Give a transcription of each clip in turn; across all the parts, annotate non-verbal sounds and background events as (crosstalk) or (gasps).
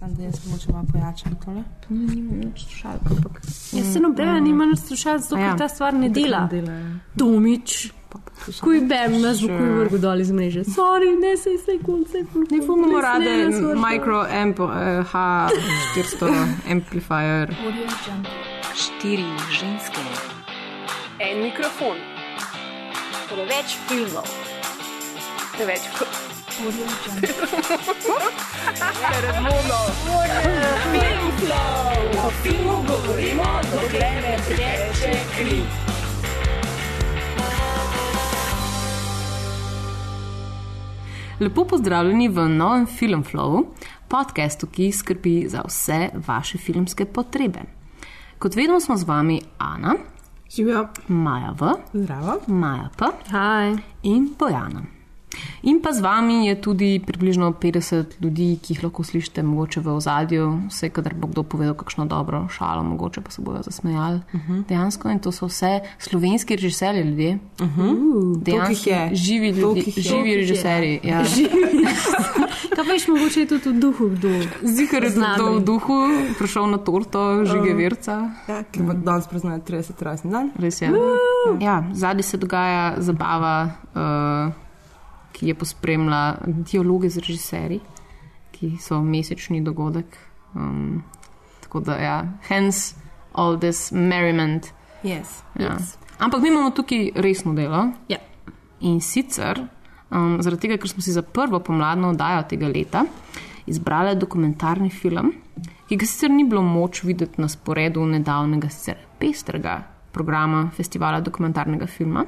Tam, da jaz mogoče malo pojačam tole. Nimam nič slušalk, ampak Jaz se nobena nima nič slušati, zato A ja. ker ta stvar ne dela. Dela, ja. Tomič, kuj bem, nas bo kuj vrgu dol iz mreže. Sorry, ne se sej konce. ne fumamo rade micro amp, uh, H400 amplifier. Štiri ženske, En mikrofon, preveč filmov, preveč Lepo pozdravljeni v novem Filmflowu, podkastu, ki skrbi za vse vaše filmske potrebe. Kot vedno smo z vami Ana, Živijo. Maja V, Zdravo. Maja P Haj. in Bojana. In pa z vami je tudi približno 50 ljudi, ki jih lahko slišite mogoče v ozadju, vse, kadar bo kdo povedal kakšno dobro šalo, mogoče pa se bojo zasmejali. Uh -huh. Dejansko in to so vse slovenski režiserji ljudje. Uh -huh. Dejansko je. živi jih je. (laughs) živi režiserji. Ja. Kaj veš, mogoče je tudi v duhu kdo. Zikar je to v duhu, prišel na torto, žige verca. Ja, ki bo danes praznuje 30 rojstni dan. Res je. Ja, zadnji se dogaja zabava, uh, ki je pospremila dialoge z režiserji, ki so mesečni dogodek. Um, tako da, ja, hence all this merriment. Yes. Ja. Ampak mi imamo tukaj resno delo. Ja. In sicer, um, zaradi tega, ker smo si za prvo pomladno oddajo tega leta izbrali dokumentarni film, ki ga sicer ni bilo moč videti na sporedu nedavnega, sicer pestrega programa festivala dokumentarnega filma.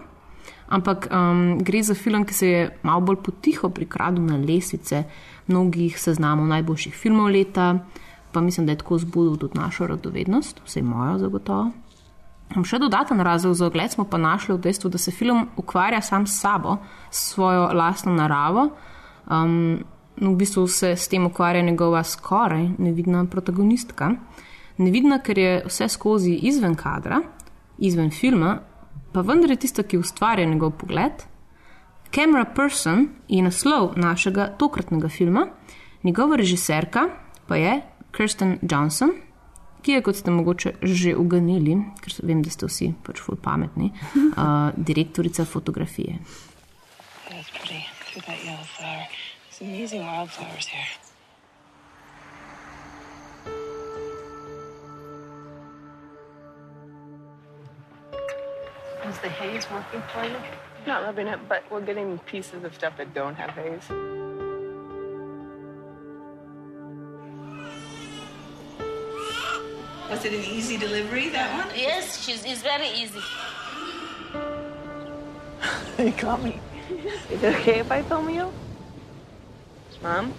Ampak um, gre za film, ki se je malo bolj potiho prikradil na lesice mnogih seznamov najboljših filmov leta, pa mislim, da je tako zbudil tudi našo radovednost, vsej mojo zagotovo. Um, Še dodaten razlog za ogled smo pa našli v dejstvu, da se film ukvarja sam s sabo, s svojo lastno naravo. Um, v bistvu se s tem ukvarja njegova skoraj nevidna protagonistka. Nevidna, ker je vse skozi izven kadra, izven filma, pa vendar je tista, ki ustvarja njegov pogled. Camera Person je naslov našega tokratnega filma, njegova režiserka pa je Kirsten Johnson, ki je, kot ste mogoče že uganili, ker vem, da ste vsi pač ful pametni, (laughs) uh, direktorica fotografije. That's pretty. Through that yellow flower. There's amazing wildflowers here. Is the haze working for you? Not rubbing it, but we're getting pieces of stuff that don't have haze. Was it an easy delivery, that one? Yes, she's, it's very easy. (laughs) You got me. Is it okay if I film you? Mom?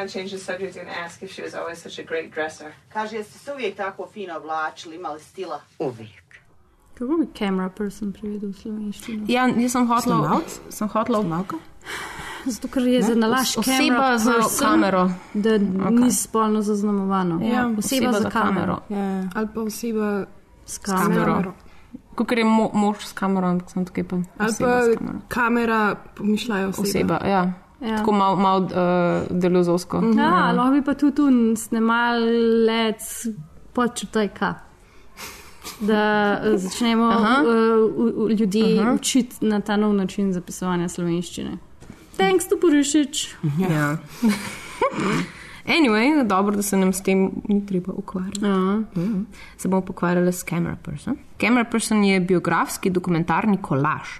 Want to change the subject and ask if she was always such a great dresser. Kaže, jeste se uvijek tako fino oblačili, imali stila? Uvijek. Kako bi camera person prevedel v slovenščino? Ja, jaz sem Snemalec? sem hotel Malko? Zato, ker je za nalaš oseba z kamero. da okay. ni spolno zaznamovano. Ja, oseba, za kamero. Ja. Ali pa oseba S s kamero. kamero. Kot je mo mož s kamero, ampak sem tukaj pa Ali oseba pa kamero. kamera, pomišljajo oseba. Oseba, ja. Ja. ja. Tako malo mal, uh, delozovsko. Mm. Ja, lahko bi pa tudi tu snemalec počutaj ka. Da eh, začnemo Aha. uh, ljudi Aha. učiti na ta nov način zapisovanja slovenščine. Thanks to Porišič. Ja. (laughs) Anyway, dobro, da se nam s tem ni treba ukvarjati. Ja. Mhm. Se bomo pokvarjali s Camera Person. Camera Person je biografski dokumentarni kolaž,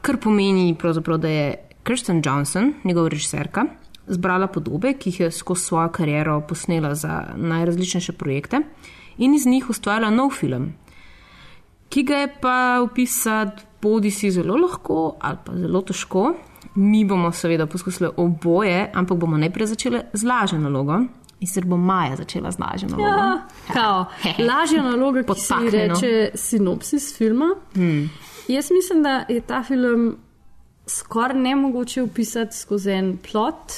kar pomeni, da je Kirsten Johnson, njegova režiserka, zbrala podobe, ki jih je skozi svojo kariero posnela za najrazličnejše projekte in iz njih ustvarila nov film, ki ga je pa opisati bodi si zelo lahko ali pa zelo težko. Mi bomo seveda poskusili oboje, ampak bomo najprej začeli z lažjo nalogo In sicer bo Maja začela z lažjo nalogo. Ja, kao, (laughs) lažja naloga, ki se reče sinopsis filma. Hmm. Jaz mislim, da je ta film skoraj nemogoče opisati skozi en plot.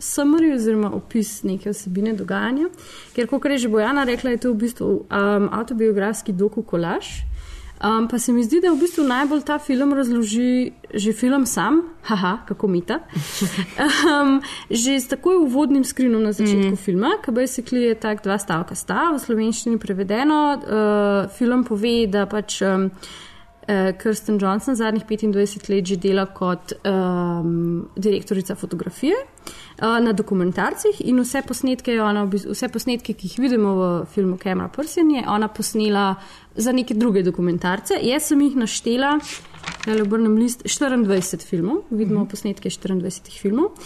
Summary oziroma opis neke vsebine dogajanja, ker, kot je že Bojana rekla, je to v bistvu um, autobiografski doku kolaž. Um, pa se mi zdi, da v bistvu najbolj ta film razloži že film sam, (laughs) haha, kako mita. Um, že s takoj uvodnim skrinom na začetku mm. filma, ki basically je tak dva stavka sta, v slovenščini prevedeno. Uh, film pove, da pač. Um, Kirsten Johnson zadnjih 25 let že dela kot um, direktorica fotografije uh, na dokumentarcih in vse posnetke, ona, vse posnetke, ki jih vidimo v filmu Camera Person, je ona posnela za neke druge dokumentarce. Jaz sem jih naštela, da le obrnem list, 24 filmov, vidimo posnetke 24 filmov.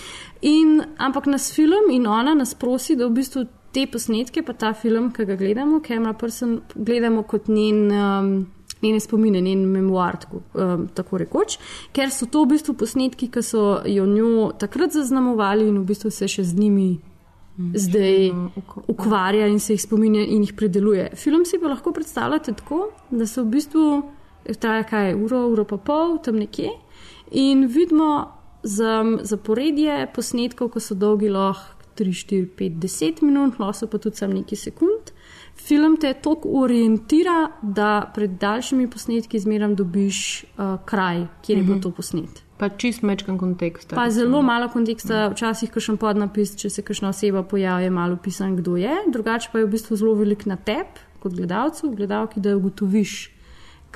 In, ampak nas film in ona nas prosi, da v bistvu te posnetke, pa ta film, ki ga gledamo, Camera Person, gledamo kot njen. Um, njene spomine, njen memoar, tako, um, tako rekoč, ker so to v bistvu posnetki, ki so jo njo takrat zaznamovali in v bistvu se še z njimi zdaj ukvarja in se jih spominja in jih predeluje. Film si pa lahko predstavljate tako, da se v bistvu traja kaj uro, uro pa pol, tam nekje in vidimo za, zaporedje posnetkov, ko so dolgi lahko 3, 4, 5, 10 minut, lahko so pa tudi sam neki sekund. Film te toliko orientira, da pred daljšimi posnetki zmeraj dobiš uh, kraj, kjer je bilo to posnet. Pa čist mečkan kontekst. Pa zelo malo konteksta, včasih kakšen podnapis, če se kakšna oseba pojavi, je malo pisan, kdo je, drugače pa je v bistvu zelo velik na tebi, kot gledalcu, gledalki, da ugotoviš,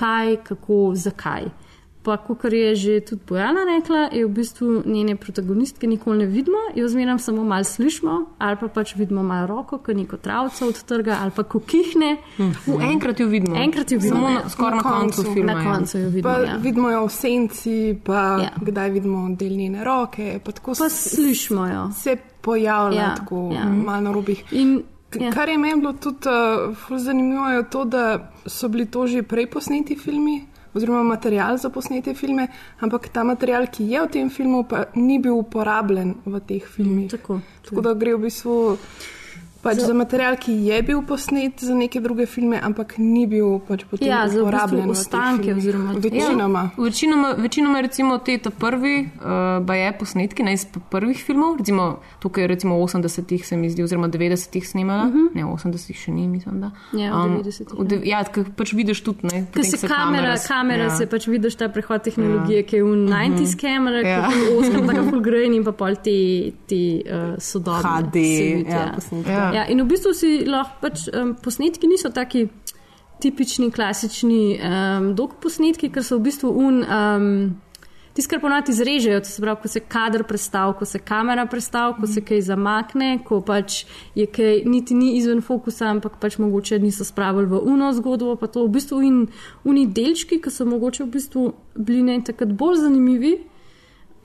kaj, kako, zakaj. Pa, kot je že tudi Bojana rekla, je v bistvu njene protagonistke nikoli ne vidimo, jo zmeraj samo malo slišimo, ali pa pač vidimo malo roko, ki neko travco odtrga, ali pa ko kihne. V enkrat jo vidimo. Enkrat jo vidimo, Samo ja. na, skoraj na, Na koncu koncu. filma. Na ja. koncu jo vidimo. Pa Ja. vidimo jo v senci, pa Ja. kdaj vidimo del njene roke. Pa tako Pa slišimo jo. se pojavlja Ja, tako ja. malo na robih. In, ja. Kar je meni bilo tudi uh, ful zanimivo, je to, da so bili to že prej posneti filmi, oziroma material za posnete filme, ampak ta material, ki je v tem filmu, pa ni bil uporabljen v teh filmih. Tako, tako da gre v bistvu pač za, za material, ki je bil posnet za neke druge filme, ampak ni bil pač potem Ja, za uporabljen. v teh ostanke oziroma- večinoma. Večinoma, večinoma recimo te ta prvi, uh, pa je posnetki ne, iz prvih filmov, recimo tukaj recimo v 80-ih se mi zdi, oziroma 90-ih snimala, uh -huh. ne v 80-ih še ni, mislim, da. Mhm. Ja, v 90-ih, v de- Ja, ker pač vidiš tudi, ne. Ker potem se kamera, kamera ja. se pač vidiš ta prehod tehnologije, ki je v 90s kamera, ki Ja. je v 80 tako full (laughs) grain in pa pol ti, ti uh, sodobni. HD, vidi, ja, posnetki. Ja. Ja, in v bistvu si lahko pač um, posnetki niso taki tipični, klasični um, dolg posnetki, ker so v bistvu un. Um, Tisto, kar ponavadi izrežejo, to se pravi, ko se kader prestavi, ko se kamera prestavi, ko se kaj zamakne, ko pač je kaj niti ni izven fokusa, ampak pač mogoče niso spravili v uno zgodbo, pa to v bistvu in uni delčki, ki so mogoče v bistvu bili ne takrat bolj zanimivi,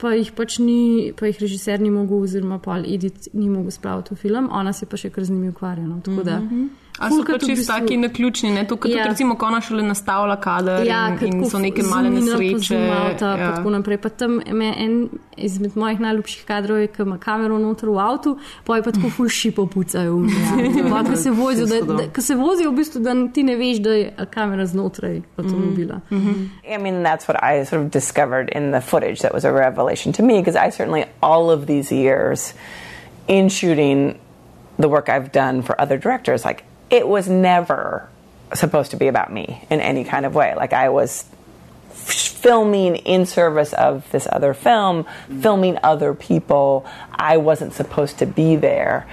pa jih pač ni, pa jih režiser ni mogel, oziroma pa Edith ni mogel spraviti v film, ona se pa še kar z njimi ukvarja. No. Tako da. A so pač čisto bistvu- taki naključni, ne? To, kot Ja. recimo, ko ona šele nastavlja kader Ja, in, in so neke male pa nesreče. pa ja. tako naprej. Pa tam me en izmed mojih najljubših kadrov je, ki ima kamero noter v avtu, pa je pa tako ful šipo pucajo. Ja, (laughs) ko se vozijo, da, da, ko se vozijo v bistvu, da ti ne veš, da je kamera znotraj avtomobila. Mm -hmm. I mean, that's what I sort of discovered in the footage that was a revelation to me because I certainly, all of these years in shooting the work I've done for other directors, like it was never supposed to be about me in any kind of way. Like I was filming in service of this other film, filming other people. I wasn't supposed to be there.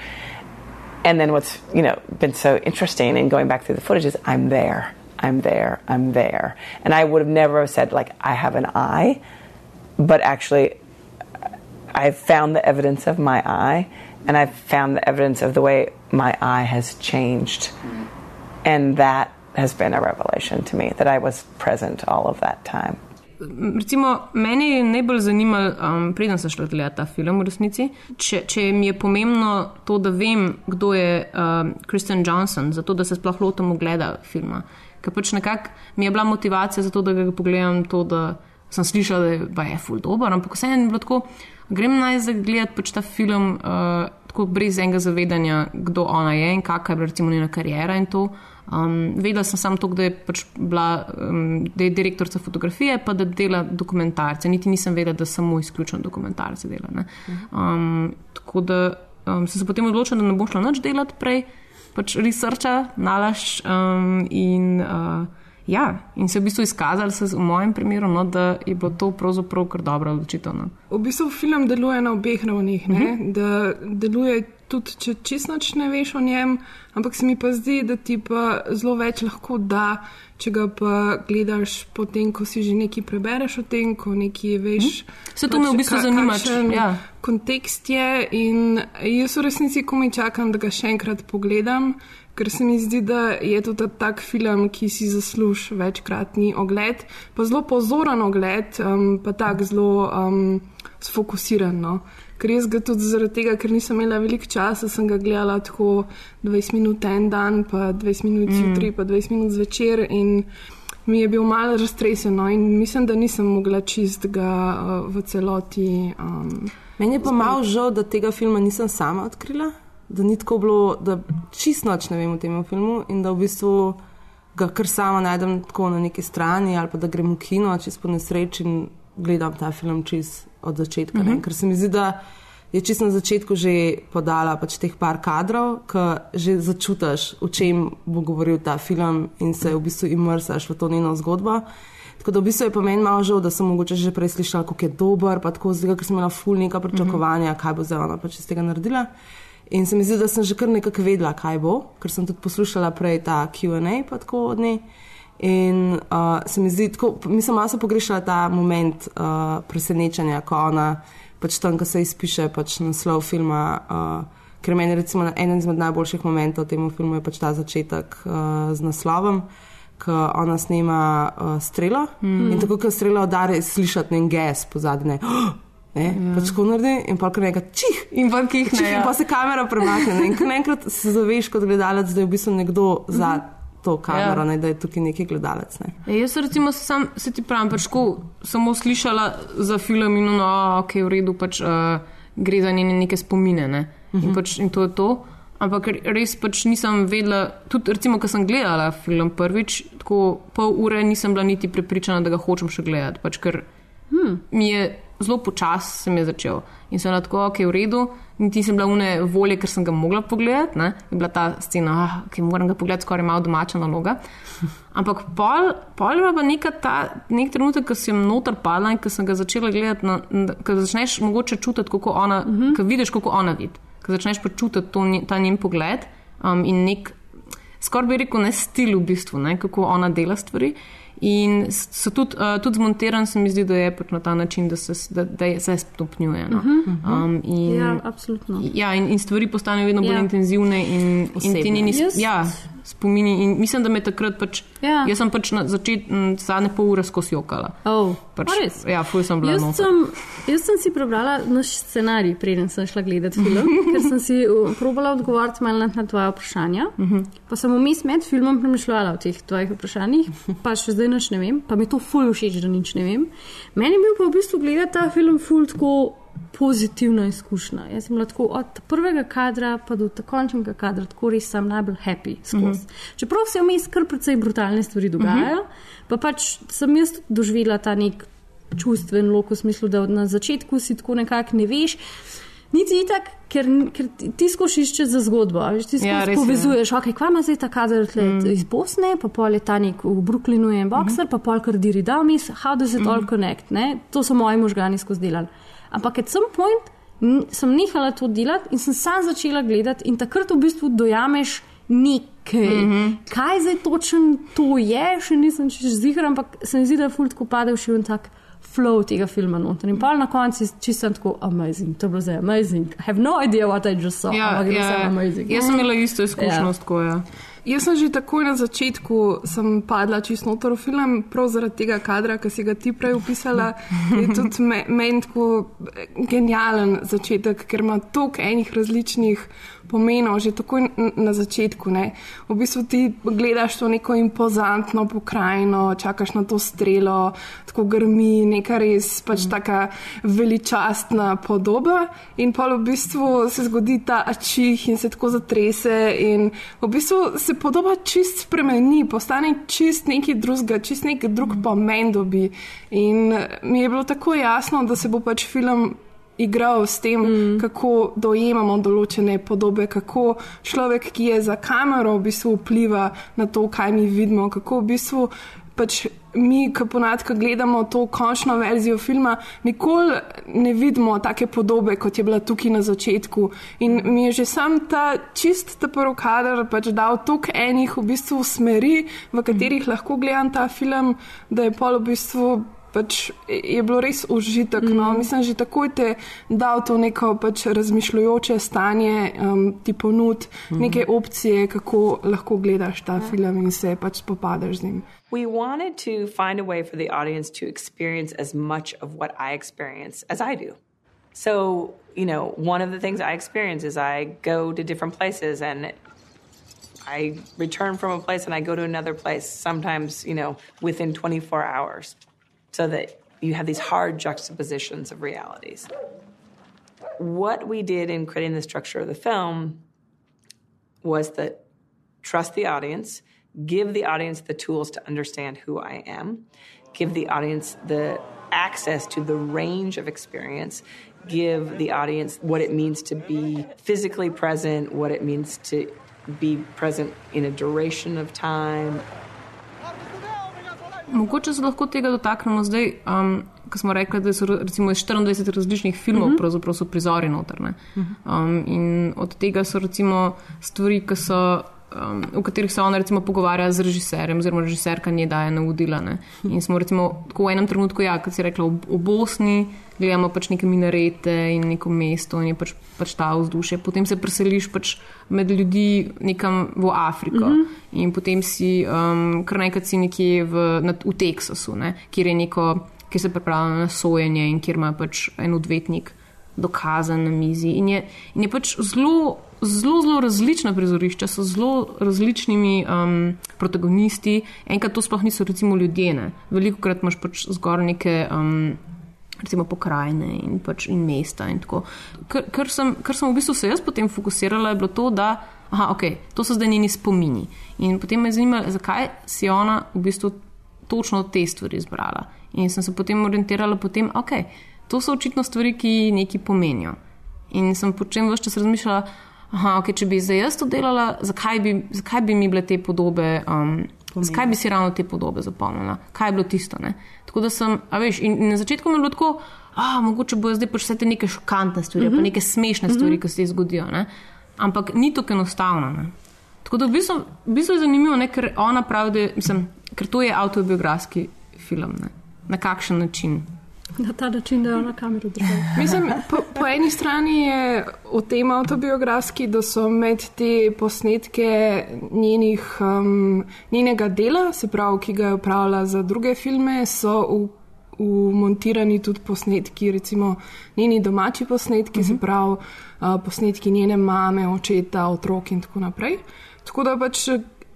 And then what's you know been so interesting in going back through the footage is I'm there, I'm there, I'm there, and I would have never said like I have an eye, but actually I've found the evidence of my eye, and I've found the evidence of the way my eye has changed, and that has been a revelation to me that I was present all of that time. Recimo, meni je najbolj zanimalo, um, preden sem šla gledati ta film, v resnici, če, če mi je pomembno to, da vem, kdo je um, Kristen Johnson, zato da se sploh lotim ogleda filma. Ker pač nekako mi je bila motivacija za to, da ga pogledam, to, da sem slišala, da je, je ful dober, ampak vseeno je bilo tako. Grem naj zagledati pač ta film, uh, tako brez enega zavedanja, kdo ona je in kakšna je bila recimo njena karijera in to. Um, vedela sem samo to, da je, pač bila, um, da je direktorica fotografije, pa da dela dokumentarce. Niti nisem vedela, da samo izključno dokumentarce dela. Um, tako da um, sem se potem odločila, da ne bom šla nič delati prej, pač researcha, nalaž um, in. Uh, Ja, in se je v bistvu izkazalo, v mojem primeru, no, da je bilo to pravzaprav kar dobro odločitev. No. V bistvu film deluje na obeh ravnih, uh -huh. da deluje tudi, če čisto ne veš o njem, ampak se mi pa zdi, da ti pa zelo več lahko da, če ga pa gledaš potem, ko si že nekaj prebereš o tem, ko nekaj veš. Uh -huh. Se to pač, me v bistvu zanima, če ja. kontekst je in jaz v resnici komi čakam, da ga še enkrat pogledam ker se mi zdi, da je to tak film, ki si zasluži večkratni ogled, pa zelo pozoren ogled, um, pa tako zelo um, sfokusiran. No. Ker jaz ga tudi zaradi tega, ker nisem imela veliko časa, sem ga gledala tako 20 minut en dan, pa 20 minut mm. jutri, pa 20 minut zvečer. Mi je bil malo raztresen no, in mislim, da nisem mogla čist ga uh, v celoti. Um, Meni je pa malo žal, da tega filma nisem sama odkrila da ni tako bilo, da čist noč ne vem o tem filmu in da v bistvu ga kar sama najdem tako na neki strani ali pa da grem v kino, čist po nesreči in gledam ta film čist od začetka. Uh mhm. -huh. Ker se mi zdi, da je čist na začetku že podala pač teh par kadrov, ki že začutiš, o čem bo govoril ta film in se v bistvu imrsaš v to njeno zgodbo. Tako da v bistvu je pa meni malo žal, da sem mogoče že prej slišala, kako je dober, pa tako zdaj, ker sem imela ful neka pričakovanja, uh -huh. kaj bo zdaj ona pač iz tega naredila. In se mi zdi, da sem že kar nekako vedela, kaj bo, ker sem tudi poslušala prej ta QA, pa tako od nje. In uh, se mi zdi, tako, mislim, malo sem pogrešala ta moment uh, presenečanja, ko ona pač tam, ko se izpiše pač naslov filma. Uh, ker meni recimo eden izmed najboljših momentov v tem filmu je pač ta začetek uh, z naslovom. Ko ona snema uh, strelo mm. in tako, ko strela udari, slišati njen ges pozadnje. (gasps) Ne, ja. pač ko naredi in pa kar nekaj čih. In pa kih ne. Ja. Pa se kamera premakne. In ko enkrat se zaveš kot gledalec, da je v bistvu nekdo uh -huh. za mhm. to kamero, ja. ne, da je tukaj neki gledalec. Ne. E, jaz recimo sam, se ti pravim, pač ko samo slišala za film in no, ok, v redu, pač uh, gre za njene neke spomine. Ne. Uh -huh. in, mhm. pač, in to je to. Ampak res pač nisem vedela, tudi recimo, ko sem gledala film prvič, tako pol ure nisem bila niti prepričana, da ga hočem še gledati. Pač, ker hmm. mi je zelo počasi se mi je začel. In sem tako, ok, v redu, niti nisem bila une volje, ker sem ga mogla pogledati. Ne? Je bila ta scena, ah, ki moram ga pogledati, skoraj malo domača naloga. (laughs) Ampak pol, pol je pa neka ta, nek trenutek, ko sem noter padla in ko sem ga začela gledati, no, ko začneš mogoče čutiti, kako ona, uh -huh. ko vidiš, kako ona vidi, ko začneš počutiti to, ta njen pogled um, in nek, skoraj bi rekel, ne stil v bistvu, ne? kako ona dela stvari. In so tudi, uh, tudi zmontiran, se mi zdi, da je pač na ta način, da se, da, da se stopnjuje. No. Uh -huh, uh -huh. Um, in, ja, absolutno. Ja, in, in stvari postanejo vedno bolj ja. intenzivne in, in ti njeni spomini. In mislim, da me takrat pač. Ja. Jaz sem pač na začetku, zadnje pol ure skozi jokala. Oh, pač, ja, fuj sem bila. Jaz sem, jaz sem si prebrala naš scenarij, preden sem šla gledati film, ker sem si probala odgovoriti malo na tvoje vprašanja. Uh mhm. -huh. Pa sem vmes med filmom premišljala o teh tvojih vprašanjih, pa še zdaj nič ne vem, pa mi to fuj všeč, da nič ne vem. Meni je bil pa v bistvu gledati ta film fuj tako pozitivna izkušnja. Jaz sem lahko od prvega kadra pa do končnega kadra tako res sem najbolj happy. Mm -hmm. Čeprav se vmes kar precej brutalne stvari dogajajo, mm -hmm. pa pač sem jaz doživela ta nek čustven lok v smislu, da na začetku si tako nekako ne veš. Niti ni tako, ker, ker ti skočiš čez zgodbo. Veš, ti ja, povezuješ, okay, kva ima zdaj ta kader mm. iz Bosne, pa pol je ta nek v Brooklynu in Boxer, mm -hmm. pa pol kar diri Damis, how does it mm -hmm. all connect? Ne? To so moji možgani skozi delali. Ampak at some point sem nehala to delati in sem sam začela gledati, in takrat v bistvu dojameš nekaj. Mm -hmm. Kaj zdaj točno to je, še nisem češ zihar, ampak se mi zdi, da je fulj tako padel še en tak. Flow tega filma noter. In pa na koncu je čisto tako amazing. To je bilo zdaj amazing. I have no idea what I just saw. Ja, ja, amazing. Jaz sem imela isto izkušnjo, ja. tako je. Ja. Jaz sem že takoj na začetku padla čisto noter v film, prav zaradi tega kadra, ki si ga ti prej opisala. Je tudi meni tako genialen začetek, ker ima toliko enih različnih pomenil že takoj na začetku. Ne. V bistvu ti gledaš to neko impozantno pokrajino, čakaš na to strelo, tako grmi, neka res pač taka veličastna podoba in pa v bistvu se zgodi ta ačih in se tako zatrese in v bistvu se podoba čist spremeni, postane čist nekaj drugega, čist nek drug pomen dobi. In mi je bilo tako jasno, da se bo pač film igral s tem, mm. kako dojemamo določene podobe, kako človek, ki je za kamero, v bistvu vpliva na to, kaj mi vidimo, kako v bistvu pač mi, ki ponadka gledamo to končno verzijo filma, nikoli ne vidimo take podobe, kot je bila tukaj na začetku. In mi je že sam ta čist ta prvi kader pač dal toliko enih v bistvu smeri, v katerih mm. lahko gledam ta film, da je pol v bistvu pač je bilo res užitek. Mm. No. Mislim, že takoj te dal to neko pač razmišljujoče stanje, um, ti ponud mm. neke opcije, kako lahko gledaš ta yeah. film in se pač spopadaš z njim. We wanted to find a way for the audience to experience as much of what I experience as I do. So, you know, one of the things I experience is I go to different places and I return from a place and I go to another place, sometimes, you know, within 24 hours. So that you have these hard juxtapositions of realities. What we did in creating the structure of the film was that trust the audience, give the audience the tools to understand who I am, give the audience the access to the range of experience, give the audience what it means to be physically present, what it means to be present in a duration of time, Mogoče se lahko tega dotaknemo zdaj, um, ko smo rekli, da so recimo 24 različnih filmov, uh -huh. pravzaprav so prizori notrne. Uh -huh. um, in od tega so recimo stvari, ki so. Um, v katerih se ona recimo pogovarja z režiserjem, oziroma režiserka nje daje navodila. Ne? In smo recimo tako v enem trenutku, ja, kot si rekla, v, v Bosni, gledamo pač neke minarete in neko mesto in je pač, pač ta vzdušje. Potem se preseliš pač med ljudi nekam v Afriko mm -hmm. in potem si um, kar nekaj si nekje v, na, v Teksasu, ne? kjer je neko, ki se pripravlja na sojenje in kjer ima pač en odvetnik dokazan na mizi. In je, in je pač zelo. Zelo, zelo različna prizorišča, so zelo različnimi um, protagonisti. Enkrat to sploh niso, recimo, ljudje. Veliko krat imaš pač zgoraj neke um, recimo pokrajine in, pač in mesta. In kar, kar, sem, kar sem v bistvu se jaz potem fokusirala, je bilo to, da aha, okay, to so zdaj njeni spomini. In potem me zanima, zakaj si ona v bistvu točno te stvari izbrala. In sem se potem orientirala da okay, to so očitno stvari, ki nekaj pomenijo. In sem potem vse čas razmišljala, da okay, če bi zdaj jaz to delala, zakaj bi, zakaj bi mi bile te podobe. Um, Zakaj bi si ravno te podobe zapomnila? Kaj je bilo tisto? Ne? Tako da sem, a veš, in, in na začetku mi je bilo tako, a mogoče bojo zdaj pač vse te neke šokantne stvari, mm -hmm. pa neke smešne stvari, mm -hmm. ki se zgodijo. Ne? Ampak ni to enostavno. Ne? Tako da v bistvu, v bistvu je zanimivo, ne? ker ona pravi, da mislim, ker to je avtobiografski film. Ne? Na kakšen način? Na ta način, da je ona kamero držala. Mislim, po, po eni strani je v tem avtobiografski, da so med te posnetke njenih, um, njenega dela, se pravi, ki ga je upravljala za druge filme, so v, umontirani tudi posnetki, recimo njeni domači posnetki, uh -huh. se mhm. pravi uh, posnetki njene mame, očeta, otrok in tako naprej. Tako da pač.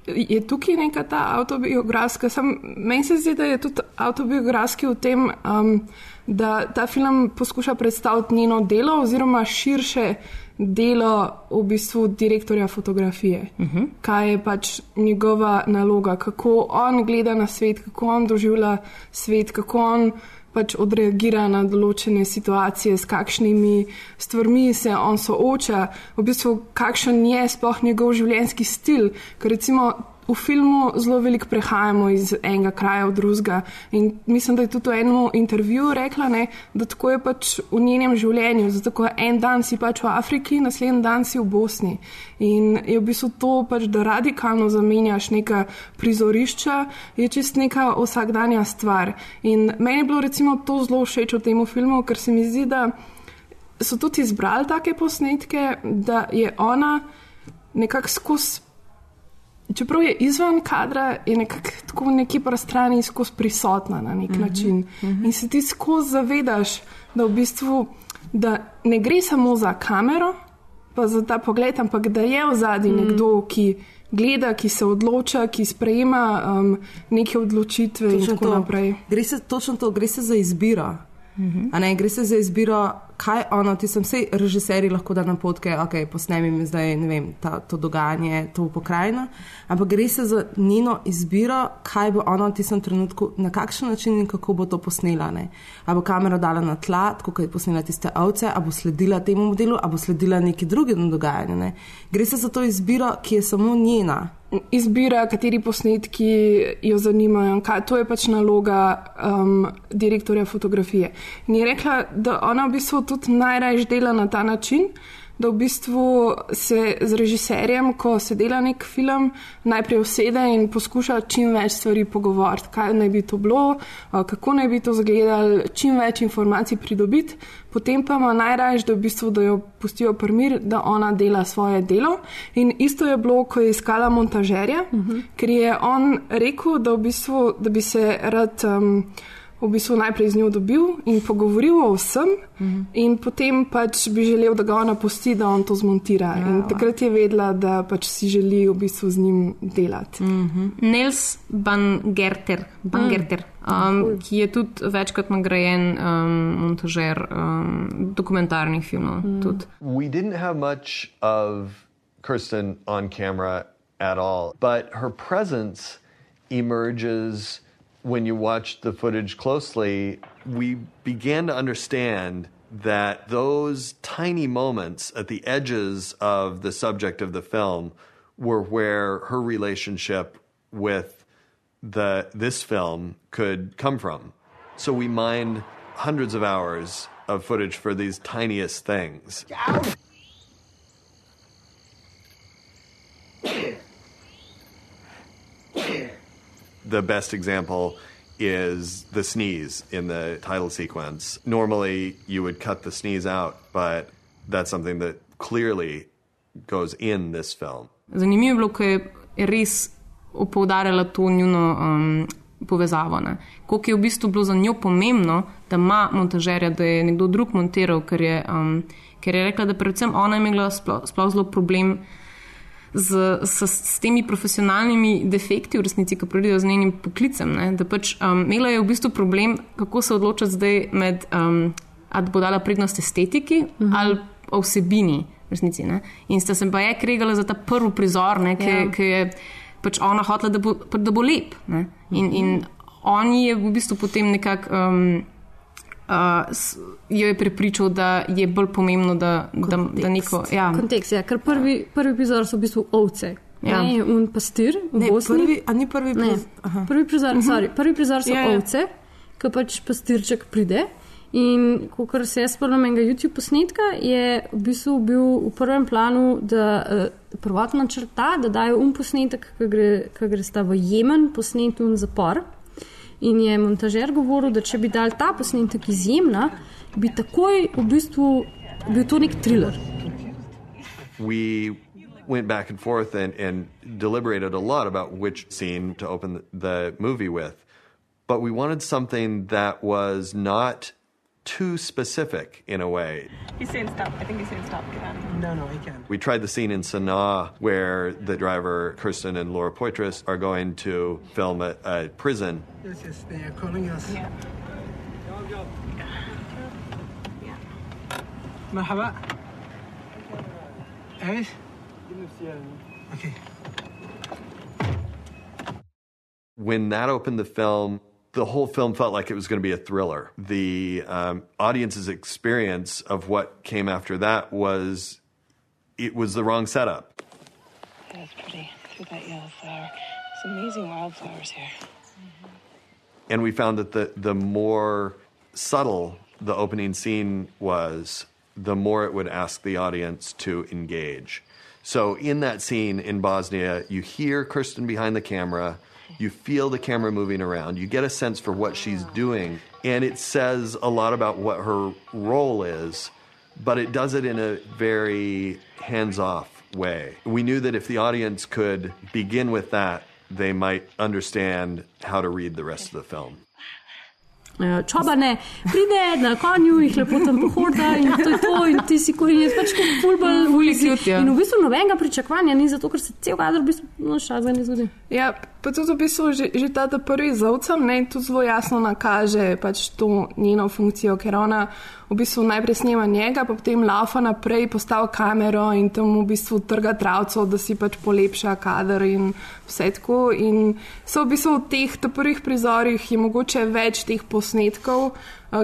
Je tukaj neka ta avtobiografska, meni se zdi, da je tudi avtobiografski v tem, um, da ta film poskuša predstaviti njeno delo, oziroma širše delo v bistvu direktorja fotografije. Uh -huh. Kaj je pač njegova naloga, kako on gleda na svet, kako on doživlja svet, kako on pač odreagira na določene situacije, s kakšnimi stvarmi se on sooča, v bistvu kakšen je sploh njegov življenjski stil. Ker recimo v filmu zelo veliko prehajamo iz enega kraja v drugega. In mislim, da je tudi v enem intervjuju rekla, ne, da tako je pač v njenem življenju. Zato, ko en dan si pač v Afriki, naslednji dan si v Bosni. In je v bistvu to, pač, da radikalno zamenjaš neka prizorišča, je čist neka vsakdanja stvar. In meni je bilo recimo to zelo všeč v tem filmu, ker se mi zdi, da so tudi izbrali take posnetke, da je ona nekako skozi čeprav je izven kadra, je nekako tako neki prostrani skozi prisotna na nek uh mhm, -huh, način. Uh mhm. -huh. In se ti skozi zavedaš, da v bistvu da ne gre samo za kamero, pa za ta pogled, ampak da je v zadnji mm. nekdo, ki gleda, ki se odloča, ki sprejema um, neke odločitve točno in tako to. naprej. Gre se točno to, gre se za izbiro. Mm -hmm. ne, gre se za izbiro, kaj ono, ti sem vse režiserji lahko da napotke, ok, posnemi mi zdaj vem, ta, to dogajanje, to pokrajino, ampak gre se za njeno izbiro, kaj bo ona v tistem trenutku, na kakšen način in kako bo to posnela. Ne. A bo kamero dala na tla, tako kot je posnela tiste ovce, a bo sledila temu modelu, a bo sledila neki drugemu dogajanju. Ne. Gre se za to izbiro, ki je samo njena izbira, kateri posnetki jo zanimajo. Kaj, to je pač naloga um, direktorja fotografije. In je rekla, da ona v bistvu tudi najraje dela na ta način, da v bistvu se z režiserjem, ko se dela nek film, najprej usede in poskuša čim več stvari pogovoriti, kaj naj bi to bilo, kako naj bi to izgledalo, čim več informacij pridobiti, potem pa ima najraje, da, v bistvu, da jo pustijo primir, da ona dela svoje delo. In isto je bilo, ko je iskala montažerja, uh -huh. ker je on rekel, da, v bistvu, da bi se rad. Um, v bistvu najprej z njo dobil in pogovoril o vsem, mm -hmm. in potem pač bi želel, da ga ona pusti, da on to zmontira. Ja. In takrat je vedela, da pač si želi v bistvu z njim delati. Mm -hmm. Nels Bangerter, Bangerter mm. um, ki je tudi večkrat nagrajen um, montažer um, dokumentarnih filmov. Mm. We didn't have much of Kirsten on camera at all, but her presence emerges when you watch the footage closely, we began to understand that those tiny moments at the edges of the subject of the film were where her relationship with the this film could come from. So we mined hundreds of hours of footage for these tiniest things. (coughs) the best example is the sneeze in the title sequence. Normally, you would cut the sneeze out, but that's something that clearly goes in this film. Zanimivo je bilo, ker je res opoudarjala to njuno um, povezavo. Kako je v bistvu bilo za njo pomembno, da ima montažerja, da je nekdo drug montiral, ker je, um, ker je rekla, da predvsem ona je imela sploh, sploh zelo problem z, s, s temi profesionalnimi defekti, v resnici, ki pridejo z njenim poklicem. Ne? Da pač um, imela je v bistvu problem, kako se odločiti zdaj med, um, ali bo dala prednost estetiki uh mhm. -huh. ali vsebini. Resnici, in sta se pa je kregala za ta prvi prizor, ki ja. je pač ona hotela, da bo, da bo lep. In, in on je v bistvu potem nekako. Um, uh, jo je prepričal, da je bolj pomembno, da, da, da neko. Ja. Kontekst, ja, ker prvi, prvi prizor so v bistvu ovce. Ja. Ne, un pastir, ne, prvi, a ni prvi prizor. Prvi prizor, uh mhm. -huh. sorry, prvi prizor so ja, ja. ovce, ki pač pastirček pride. In ko se jaz spomnim enega YouTube posnetka, je v bistvu bil v prvem planu, da uh, prvotno črta, da dajo um posnetek, ki gre, gre sta v Jemen, posnet v zapor. In je montažer govoril, da če bi dal ta posnetek izjemna, bi takoj v bistvu bil to nek thriller. We went back and forth and, and deliberated a lot about which scene to open the movie with. But we wanted something that was not too specific in a way. He's saying stop. I think he's saying stop. Get out of here. No, no, he can. We tried the scene in Sanaa where the driver, Kirsten and Laura Poitras, are going to film a, a prison. Yes, yes, they are calling us. Yeah. Yeah. Okay. When that opened the film, the whole film felt like it was going to be a thriller. The um, audience's experience of what came after that was it was the wrong setup. That's pretty. Through that yellow flower. Some amazing wildflowers here. Mm-hmm. And we found that the, the more subtle the opening scene was, the more it would ask the audience to engage. So in that scene in Bosnia, you hear Kirsten behind the camera you feel the camera moving around. You get a sense for what she's ah. doing. And it says a lot about what her role is, but it does it in a very hands off way. We knew that if the audience could begin with that, they might understand how to read the rest of the film. čobane, pride na konju, jih lepo tam pohoda in to je to, in ti si koji je pač kot fulbol, Ful cute, ja. In v bistvu nobenega pričakovanja ni, zato ker se cel kader v bistvu no, šaz ne zgodi. Ja, pa tudi v bistvu že, že ta ta prvi z ovcem ne, tudi zelo jasno nakaže pač to njeno funkcijo, ker ona v bistvu najprej snema njega, pa potem laufa naprej, postavi kamero in tam v bistvu trga travco, da si pač polepša kader in vse tako. In so v bistvu v teh prvih prizorih je mogoče več teh posnetkov,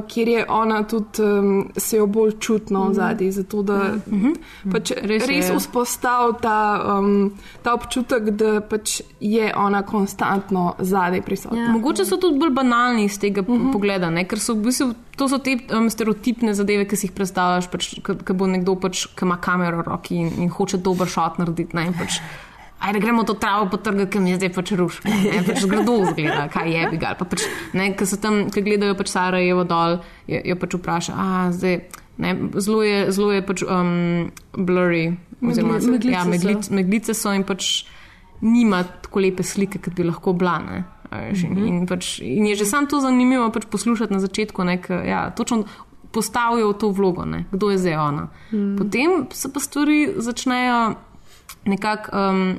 kjer je ona tudi um, se jo bolj čutno mm. zadaj, zato da mm. pač Res res, res vzpostavi ta, um, ta občutek, da pač je ona konstantno zadaj prisotna. Ja. Mogoče so tudi bolj banalni iz tega uh -huh. pogleda, ne? ker so v bistvu to so te um, stereotipne zadeve, ki si jih predstavljaš, pač, ko bo nekdo, pač, ki ima kamero v roki in, in hoče dober šot narediti. Ne? Pač, Ajde, gremo to travo potrgati, ker mi je zdaj pač ruško. Ne, pač grdo zgleda, kaj je bigal. Pa pač, ne, ko so tam, ko gledajo pač Sarajevo dol, jo, jo pač vpraša, a zdaj, ne, zelo je, zelo je pač um, blurry. Oziroma, Megli- meglice ja, so. meglic, meglice so in pač nima tako lepe slike, kot bi lahko bila. Ne. a veš, In, in, pač, in je že sam to zanimivo pač poslušati na začetku, ker, ja, točno postavijo v to vlogo, ne, kdo je zdaj ona. Mm. Potem se pa stvari začnejo nekako, um,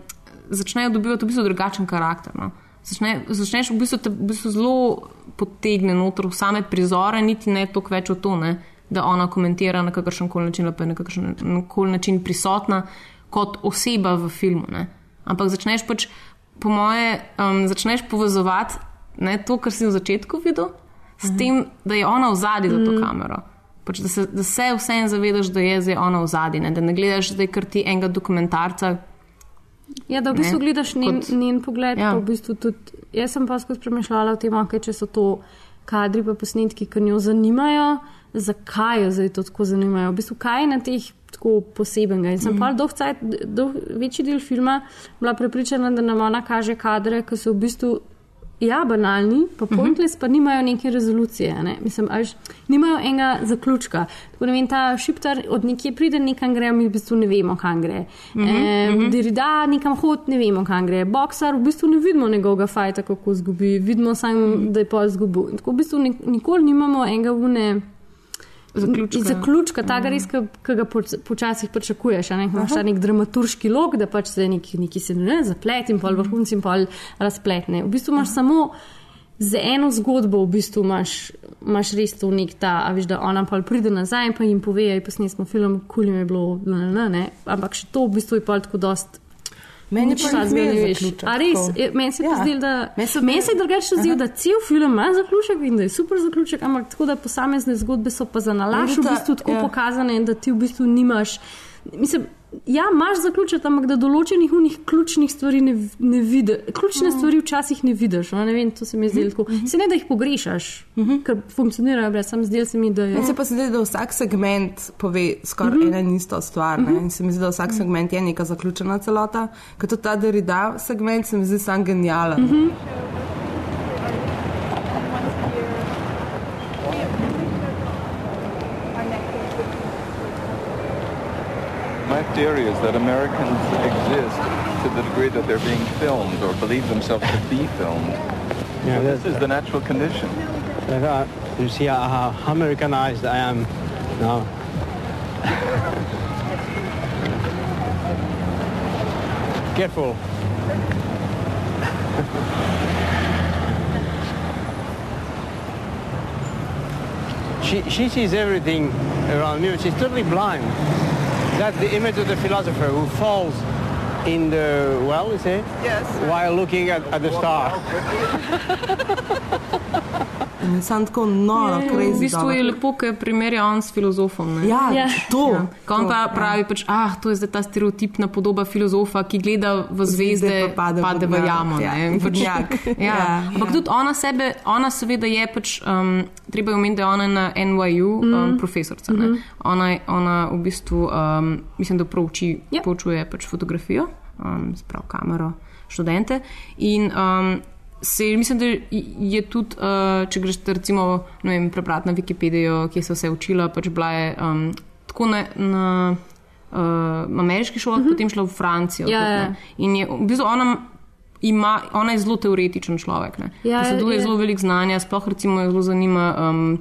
začnejo dobivati v bistvu drugačen karakter. No. Začne, začneš v bistvu, te, v bistvu zelo potegne noter v same prizore, niti ne toliko več v to, ne, da ona komentira na kakršen koli način, pa je na kakršen koli način prisotna kot oseba v filmu. Ne. Ampak začneš pač, po moje, um, začneš povezovati ne, to, kar si v začetku videl, s Mhm. tem, da je ona v zadnji za to kamero. Pač, da, se, da se vseeno zavedaš, da je zdaj ona v zadnji, da ne gledaš zdaj kar ti enega dokumentarca. Ja, da v bistvu Ne, gledaš njen, kot- njen pogled. Ja. V bistvu tudi, jaz sem pa skozi premišljala o tem, okay, če so to kadri pa posnetki, ki njo zanimajo, zakaj jo zdaj to tako zanimajo. V bistvu, kaj je na teh tako posebenega. In sem mm. pa dolg cajt, dolg, večji del filma bila prepričana, da nam ona kaže kadre, ki so v bistvu. Ja, banalni, pa pointless, pa nimajo neke rezolucije. Ne? Mislim, a veš, nimajo enega zaključka. Tako ne vem, ta šiptar od nekje pride, nekam gre, mi v bistvu ne vemo, kam gre. Mm -hmm. e, Derida nekam hod, ne vemo, kam gre. Boksar, v bistvu ne vidimo njegovega fajta, kako zgubi, vidimo samo, da je pol izgubil. In tako v bistvu nik nikoli nimamo enega vune. Zaključka. Zaključka, tega res, ki ga poč- počasih pričakuješ. a Ne? Imaš ta nek dramaturški log, da pač se neki, neki se ne zaplet in pol vrhunci in pol razpletne. V bistvu imaš samo za eno zgodbo, v bistvu imaš, imaš res to nek ta, a veš, da ona pa pride nazaj in pa jim pove, "Ej, posneli smo film, kul jim je bilo, ne, ne, ne, ampak še to v bistvu je pol tako dost. Meni nič pa takega ni zaključek, A res, meni se je Ja. zdelo, da Meni se- meni se je drugače zdelo, da cel film ima zaključek in da je super zaključek, ampak tako da posamezne zgodbe so pa za nalaš v bistvu tako ja. pokazane, da ti v bistvu nimaš. Mislim, ja, imaš zaključek, ampak da določenih unih ključnih stvari ne, ne vidiš. Ključne Mhm. stvari včasih ne vidiš. No, ne vem, to se mi zdi tako. Se ne, da jih pogrešaš, ker funkcionirajo brez, sam zdel se mi, da je. Meni se pa zdi, da vsak segment pove skoraj mm -hmm. eno in isto stvar. Mm -hmm. In se mi zdi, da vsak segment je neka zaključena celota. Ker tudi ta Derrida segment se mi zdi sam genijalen. Mm -hmm. Is that Americans exist to the degree that they're being filmed or believe themselves to be filmed. Yeah, So this is the natural condition. Uh, you see how Americanized I am now. (laughs) Careful. (laughs) she, she sees everything around you. She's totally blind. That's the image of the philosopher who falls in the well, is it? Yes. While looking at, at the star. (laughs) In je sam tako noro, V crazy. bistvu je dobro. lepo, ker primerja on s filozofom. Ne? Ja, Ja. to. Ja. Ko on to, pa ja. pravi, pač, ah, to je zdaj ta stereotipna podoba filozofa, ki gleda v zvezde, pa pade pade, v v jamo. Ja, pač, (laughs) ja. Ja, Ampak ja. tudi ona sebe, ona seveda je pač, um, treba je omeniti, da je ona na NYU Mhm. um, profesorica. ne. Ona, je- ona v bistvu, um, mislim, da prouči, Ja. poučuje pač fotografijo, um, sprav kamero, študente. In, um, Se, mislim, da je tudi, uh, če greš recimo vem, prebrati na Wikipedijo, kje se vse učila, pač bila je um, tako na, na uh, ameriški šoli, uh -huh. potem šla v Francijo. Ja, tudi, ja. In je v bistvu ona ima, ona je zelo teoretičen človek. Ne? Ja, Poseduje je- zelo veliko znanja, sploh recimo jo zelo zanima um,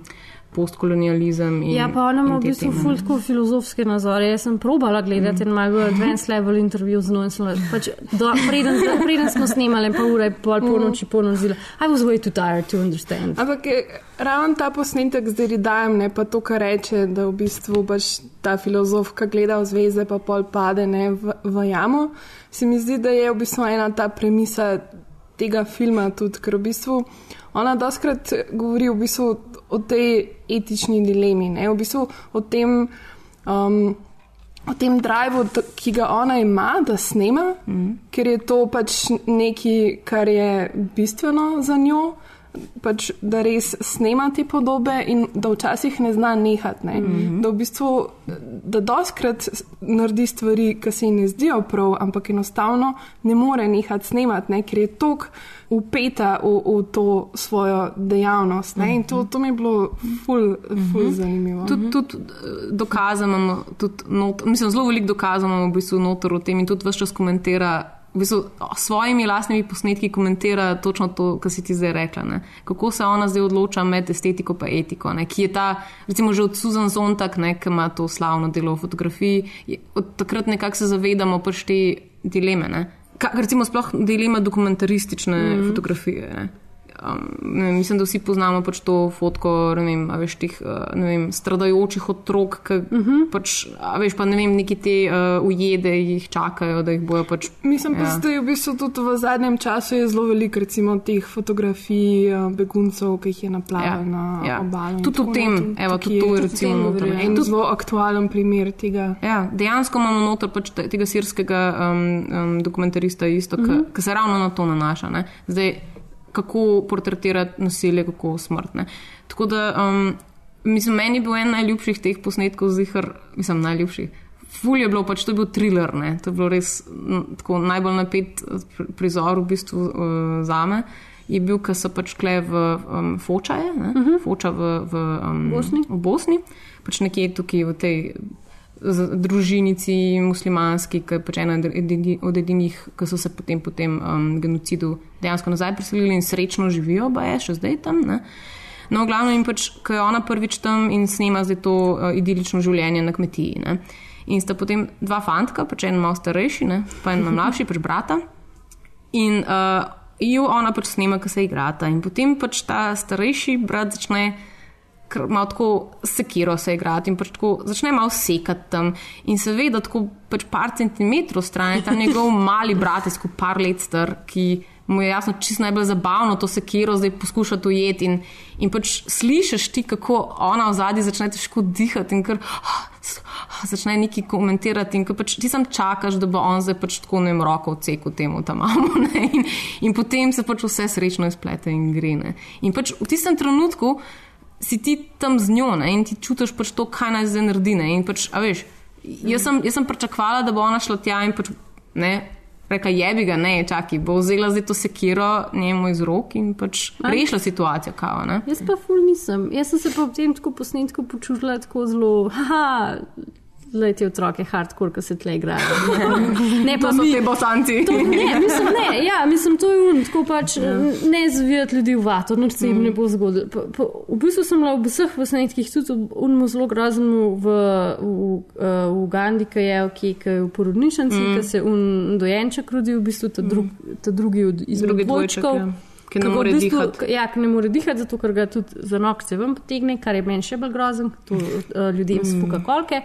postkolonializem. In, Ja, pa ona ima v bistvu ful tako filozofske nazore. Jaz sem probala gledati in malo advanced level intervju z njo in sem bila, pač, do, preden, preden smo snemali, pa ura je pol po noči ponozila. I was way too tired to understand. Ampak je ravno ta posnetek zdaj dajem, ne pa to, kar reče, da v bistvu pač ta filozofka gleda v zvezde, pa pol pade ne, v, v jamo. Se mi zdi, da je v bistvu ena ta premisa tega filma tudi, ker v bistvu ona doskrat govori v bistvu o tej etični dilemi, ne, v bistvu o tem. Um, O tem drivu, t- ki ga ona ima, da snema, mm. ker je to pač nekaj, kar je bistveno za njo, pač, da res snema te podobe in da včasih ne zna nehati. Ne? Mm -hmm. Da v bistvu, da doskrat naredi stvari, ki se ji ne zdijo prav, ampak enostavno ne more nehati snemati, ne? ker je tok upeta v, v to svojo dejavnost. Ne? In to, to mi je bilo ful, ful mm -hmm. zanimivo. Tudi, tudi eh, dokazano, tudi not, mislim, zelo veliko dokazano v bistvu notor o tem in tudi vse čas komentira. V bistvu, svojimi lastnimi posnetki komentira točno to, kar si ti zdaj rekla. Ne? Kako se ona zdaj odloča med estetiko in etiko. Ne? Ki je ta, recimo, že od Susan Zontag, ne, ki ima to slavno delo v fotografiji, je, od takrat nekako se zavedamo pač te dileme. Ne? Ka, recimo, sploh dilema dokumentaristične mm -hmm. fotografije. Ne? Um, vem, mislim, da vsi poznamo pač to fotko vem, veš, tih ne vem, stradajočih otrok, ki uh -huh. pač, veš, pa ne vem, neki te uh, ujede jih čakajo, da jih bojo pač. Mislim pa, ja. ja. zdaj v bistvu tudi v zadnjem času je zelo veliko recimo teh fotografij eh, beguncev, ki jih je naplavil Ja, na ja. obalo. Tudi o tem, naprej. evo, tudi to je tudi recimo. En Tudi- zelo aktualen primer tega. Ja, dejansko imamo noter pač te- tega sirskega um, um, dokumentarista, isto, ki uh Mhm. -huh. se ravno na to nanaša. Ne. Zdaj, kako portretirati nasilje, kako smrt. Ne. Tako da, um, mislim, meni je bil en najljubših teh posnetkov, zihar, mislim, najljubših. Ful je bilo, pač to je bil thriller, ne. to je bilo res tako najbolj napet eh, pri- prizor v bistvu uh, zame. Je bil, ker so pač kle v um, Fočaje, uh -huh. Foča v, v, um, Bosni. v Bosni, pač nekje tukaj v tej družinici muslimanski, ki je pač ena od edini- od edinih, ki so se potem po tem um, genocidu dejansko nazaj preselili in srečno živijo, pa je še zdaj tam. Ne? No, glavno jim pač, ko je ona prvič tam in snema zdaj to uh, idilično življenje na kmetiji. Ne? In sta potem dva fantka, pač en malo starejši, ne? pa en malo mlajši, pač brata. In uh, jo ona pač snema, ko se igrata. In potem pač ta starejši brat začne malo tako sekiro se igrati in pač tako začne malo sekati tam. In se ve, da tako pač par centimetrov stran je ta njegov (laughs) mali brat, skupaj par let star, ki mu je jasno čisto najbolj zabavno to sekiro zdaj poskušati ujeti. In, in pač slišiš ti, kako ona v zadnji začne težko dihati in kar. Začne neki komentirati, in pač ti sam čakaš, da bo on zdaj pač tako ne roko odsekal temu tam mamu. (laughs) Ne? In, in potem se pač vse srečno izplete in gre. Ne? In pač v tistem trenutku si ti tam z njo ne? in ti čutiš pač to, kaj naj zdaj naredi. Ne? In pač, veš, jaz sem, jaz sem pričakovala, da bo ona šla tja in pač ne. Rekla je, bi ga ne, čakaj, bo vzela zdaj to sekiro njemu iz rok in pač A? rešila situacijo. Kao, ne? Jaz pa ful nisem. Jaz sem se pa ob tem tako posnetku počutila tako zelo, haha, le ti otroke hardcore, ki se tle igrajo. (laughs) Ne, To so ti bosanci. To, ne, mislim, ne, ja, mislim, to je un, tako pač ja. ne zavijati ljudi v vato, noč se jim Mm. ne bo zgodilo. Pa- pa V bistvu sem bila v vseh posnetkih, tudi v unmu zelo groznemu v, v, v Ugandi, ki je, ki, ki je v porodnišnici, Mm. mm. ki se un dojenček rodi, v bistvu ta, drug, ta drugi od izmed dvojčkov. ja, ki ne more dihati. k- Ja, ki ne more dihati, zato ker ga tudi za nokce ven potegne, kar je meni še bolj grozen, to uh, ljudem Mm. spuka kolke.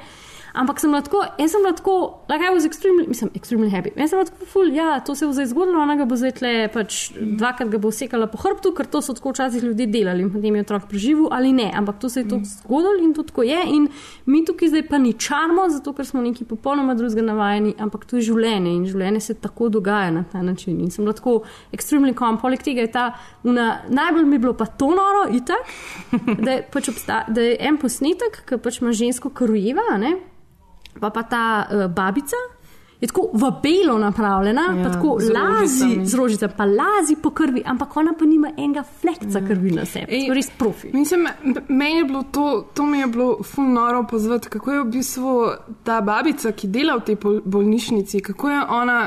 Ampak sem bila tako, jaz sem bila tako, like I was extremely, mislim, extremely happy. Jaz sem bila tako, ful, ja, to se bo zdaj zgodilo, ona ga bo zdaj tle, pač dvakrat ga bo sekala po hrbtu, ker to so tako včasih ljudje delali in potem je otrok preživel ali ne. Ampak to se je to zgodilo in to tako je. In mi tukaj zdaj pa ni čarmo, zato ker smo neki popolnoma drugega navajeni, ampak to je življenje in življenje se tako dogaja na ta način. In sem bila tako extremely calm. Poleg tega je ta, una, najbolj mi je bilo pa to noro, itak, da je, pač obsta, da je en posnetek, ki pač ima žensko karujeva, ne? Pa pa ta uh, babica. Je tako v belo napravljena, ja, pa tako z lazi z rožicami, pa lazi po krvi, ampak ona pa nima enega flekca krvi na sebi. Ej, res profi. Mislim, meni je bilo to, to mi je bilo ful noro pozvati, kako je v bistvu ta babica, ki dela v tej bol- bolnišnici, kako je ona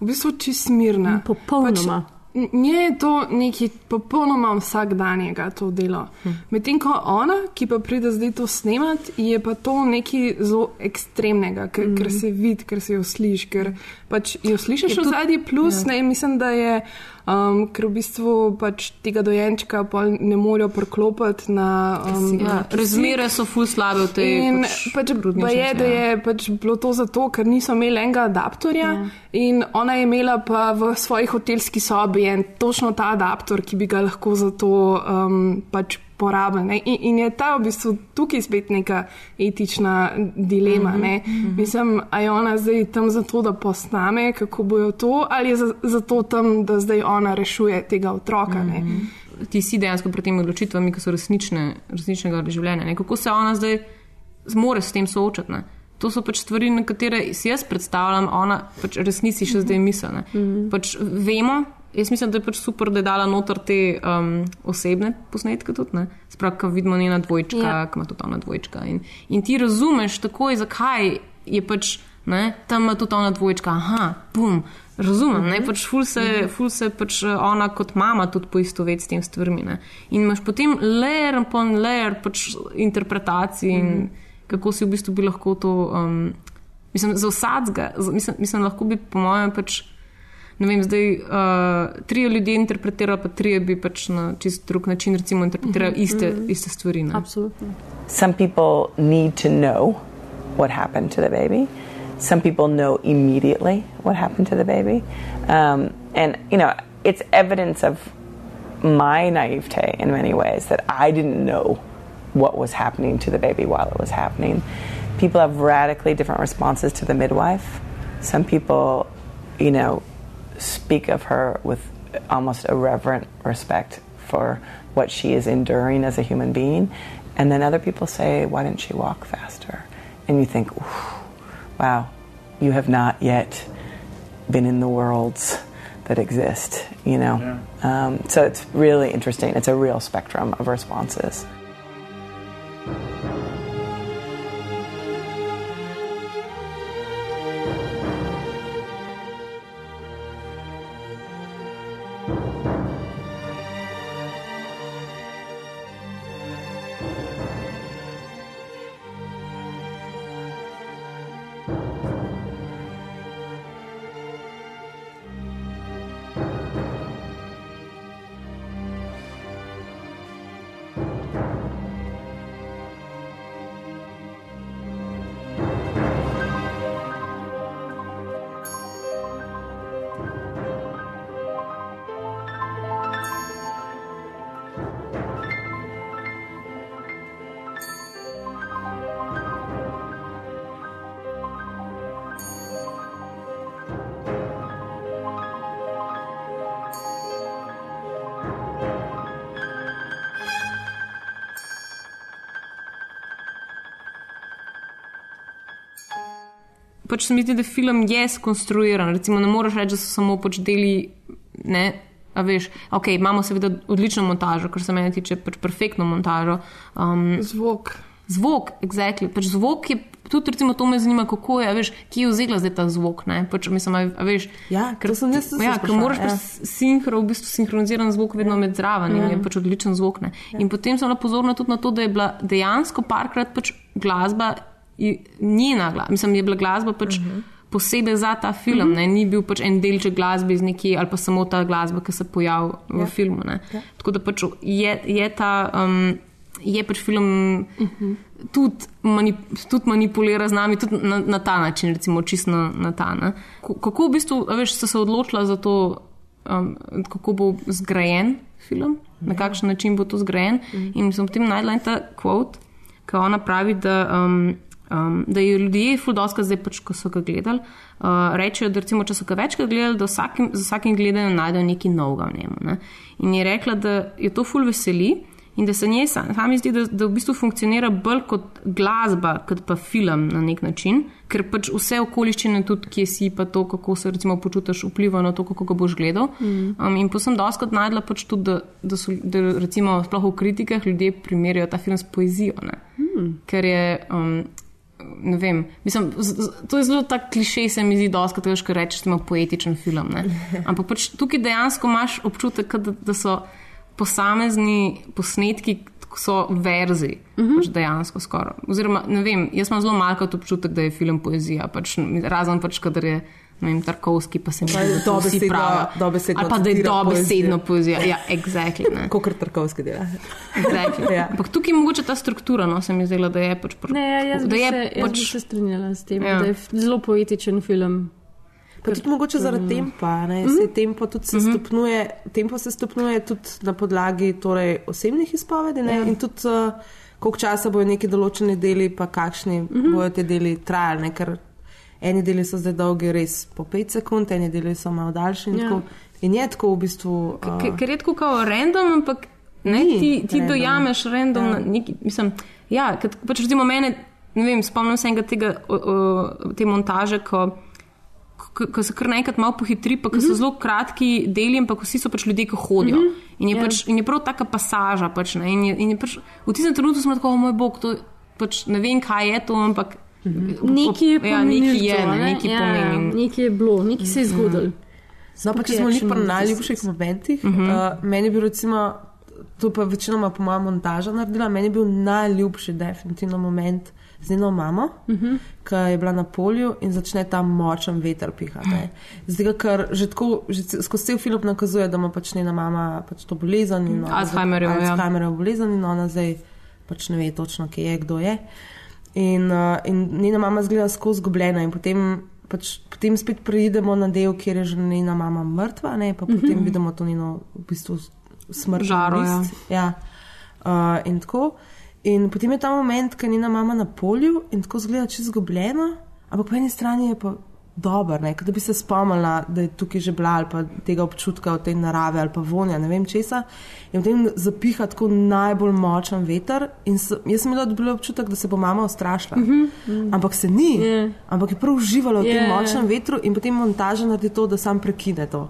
v bistvu čist mirna. Popolnoma. Pač, Nje je to nekaj popolnoma vsakdanjega to delo. Hm. Medtem ko ona, ki pa pride zdaj to snemati, je pa to nekaj zelo ekstremnega, ker, hm. ker se vidi, ker se jo slišiš, ker pač jo slišiš v zadnji plus, ja. ne, mislim, da je um, ker v bistvu pač tega dojenčka ne morejo priklopiti na. Um, ja, razmere so ful slabe v tej državi. Pač, pač pa je, da je pač bilo to zato, ker niso imeli enega adaptorja ja. in ona je imela pa v svoji hotelski sobi en točno ta adaptor, ki bi ga lahko za to um, pač poraben. In, in je ta v bistvu tukaj spet neka etična dilema. Mm -hmm. Mislim, a je ona zdaj tam zato, da posname, kako bojo to, ali je zato tam, da zdaj ona rešuje tega otroka. Mm -hmm. Ti si dejansko pred temi odločitvami, ki so resnične, resničnega življenja. Ne? Kako se ona zdaj zmore s tem soočati? Ne? To so pač stvari, na katere si jaz predstavljam, ona pač resnici še zdaj misli. Mm -hmm. pač vemo, Jaz mislim, da je pač super, da je dala noter te um, osebne posnetke tudi. Sprav, ko vidimo njena dvojčka, ja. ki ima tudi ona dvojčka. In, in ti razumeš takoj, zakaj je pač ne, tam ima tudi ona dvojčka. Aha, bum. Razumem, uh -huh. pač ful, se, mhm. ful se pač eh, ona kot mama tudi poistoveti s tem stvarmi. Ne? In imaš potem layer po layer pač interpretacij in uh mhm. -huh. kako si v bistvu bi lahko to, um, mislim, za vsadzga, mislim, mislim, lahko bi po mojem pač ne vem, zdaj uh, tri ljudje interpretirajo, pa tri bi pač na čist drug način recimo interpretirali mm -hmm. iste, mm -hmm. iste stvari. Ne? Absolutno. Some people need to know what happened to the baby. Some people know immediately what happened to the baby. Um, and, you know, it's evidence of my naivete in many ways that I didn't know what was happening to the baby while it was happening. People have radically different responses to the midwife. Some people, you know, speak of her with almost irreverent respect for what she is enduring as a human being. And then other people say, Why didn't she walk faster? And you think, Wow, you have not yet been in the worlds that exist, you know? Yeah. Um, so it's really interesting. It's a real spectrum of responses. Pač se mi zdi, da film je skonstruiran. Recimo, ne moreš reči, da so samo pač deli. Ne, A veš, ok, imamo seveda odlično montažo, kar se meni tiče, pač perfektno montažo. Um, zvok. Zvok, exactly. Pač zvok je tudi, recimo, to me zanima, kako je, veš, kje je vzela zdaj ta zvok. Pač, mislim, a, veš, ja, ker sem jaz tudi. Ja, ker moraš ja. pač sinhro, v bistvu sinhroniziran zvok vedno med zraven ja. in je pač odličen zvok. Ja. In potem sem bila pozorna tudi na to, da je bila dejansko parkrat pač glasba njena glasba, mislim, je bila glasba pač uh mhm. -huh. posebej za ta film, uh -huh. ni bil pač en delček glasbe iz nekje ali pa samo ta glasba, ki se pojavlja v ja. filmu. Ja. Tako da pač je, je ta. Um, Je pač film uh mhm. -huh. tudi, manip, tudi manipulira z nami, tudi na, na ta način, recimo, čisto na, na ta način. Kako v bistvu, veš, so se odločila za to, um, kako bo zgrajen film, na ja. kakšen način bo to zgrajen. Uh -huh. In sem potem najdla ta kvot, ki ona pravi, da um, Um, da je ljudje, fuldoska, zdaj pač, ko so ga gledali, uh, rečejo, da recimo, če so ga večkrat gledali, da vsakim, z vsakim gledanjem najdejo nekaj novega v njemu. Ne? In je rekla, da je to ful veseli in da se njej sami zdi, da, da v bistvu funkcionira bolj kot glasba, kot pa film na nek način, ker pač vse okoliščine, tudi kje si, pa to, kako se recimo počutiš, vpliva na to, kako ga boš gledal. Mm. Um, in posem doskrat najdla pač tudi, da, da so, da recimo sploh v kritikah ljudje primerjajo ta film s poezijo. Mm. Ker je. Um, Ne vem, mislim, z, z, to je zelo tak klišej, se mi zdi, dosti, kot rečeš, rečeš, da ima poetičen film. Ne? (laughs) Ampak pač tukaj dejansko imaš občutek, da, da so posamezni posnetki, so verzi, uh -huh. pač dejansko skoraj. Oziroma, ne vem, jaz imam zelo malo občutek, da je film poezija, pač, razen pač, kadar je. Ne vem, Tarkovski pa se mi zdi, da vsi pravijo. Dobesedno. Ali pa da je dobesedno poezija. Ja, exactly. Kot Tarkovski dela. Exactly. ja. Ampak tukaj je mogoče ta struktura, no, se mi zdela, da je pač. Pr... Ne, ja, jaz, da bi je se, jaz pač... bi se strinjala s tem, ja. da je zelo poetičen film. Pa tudi mogoče zaradi tempa. Ne? Mhm. Se tempo, tudi se stopnjuje, tempo se stopnjuje tudi na podlagi torej, osebnih izpovedi. Ne? In tudi uh, koliko časa bojo neki določeni deli, pa kakšni Mhm. bojo te deli trajali. ne, Ker eni deli so zdaj dolgi, res po 5 sekund, eni deli so malo daljši. In, Ja. tako. in je tako v bistvu. Uh, Ker- Ker je tako kot random, ampak ne, Ni ti, ti random. dojameš random. Ja. Neki, mislim, ja, ker pač recimo mene, ne vem, spomnim se enega tega, o, o, te montaže, ko, ko, ko se kar naenkrat malo pohitri, pa ko so zelo kratki deli, ampak vsi so pač ljudje, ki hodijo. Mhm. In, je Ja. pač, in je prav taka pasaža. Pač, ne, in je, in je pač, v tistem trenutku smo tako, o moj bog, to, pač, ne vem, kaj je to, ampak. Nekaj je ja, nekaj je, pomenilo, ne, ne? nekaj ja, pomeni. Nekaj je bilo, nekaj se je zgodilo. No, pa če smo bili pri najljubših momentih, uh -huh. uh, meni je bil recimo, to pa večinoma po mojem montaža naredila, meni je bil najljubši definitivno moment z njeno mamo, uh -huh. ki je bila na polju in začne ta močen veter pihati. Zdaj, ker že tako, že skozi cel film nakazuje, da ima pač njena mama pač to bolezen in ona zdaj- Alzheimerjevo, ja. Bolezen in ona zdaj pač ne ve točno, kje je, kdo je. In, uh, in njena mama zgleda skozi zgubljena, in potem, pač, potem spet pridemo na del, kjer je že njena mama mrtva, ne, pa potem Mhm. vidimo to njeno v bistvu smrtno Žaro, ja. Ja. Uh, in tako. In potem je ta moment, ko je njena mama na polju in tako zgleda čez zgubljena, ampak po eni strani je pa dober, ne, da bi se spomnila, da je tukaj že bila ali pa tega občutka od te narave ali pa vonja, ne vem česa. In potem zapiha tako najbolj močen veter. In so, jaz sem imela dobila občutek, da se bo mama ustrašila. Mm -hmm. Ampak se ni, Je. ampak je prav uživala v tem Je. močnem vetru in potem montaža naredi to, da sam prekine to.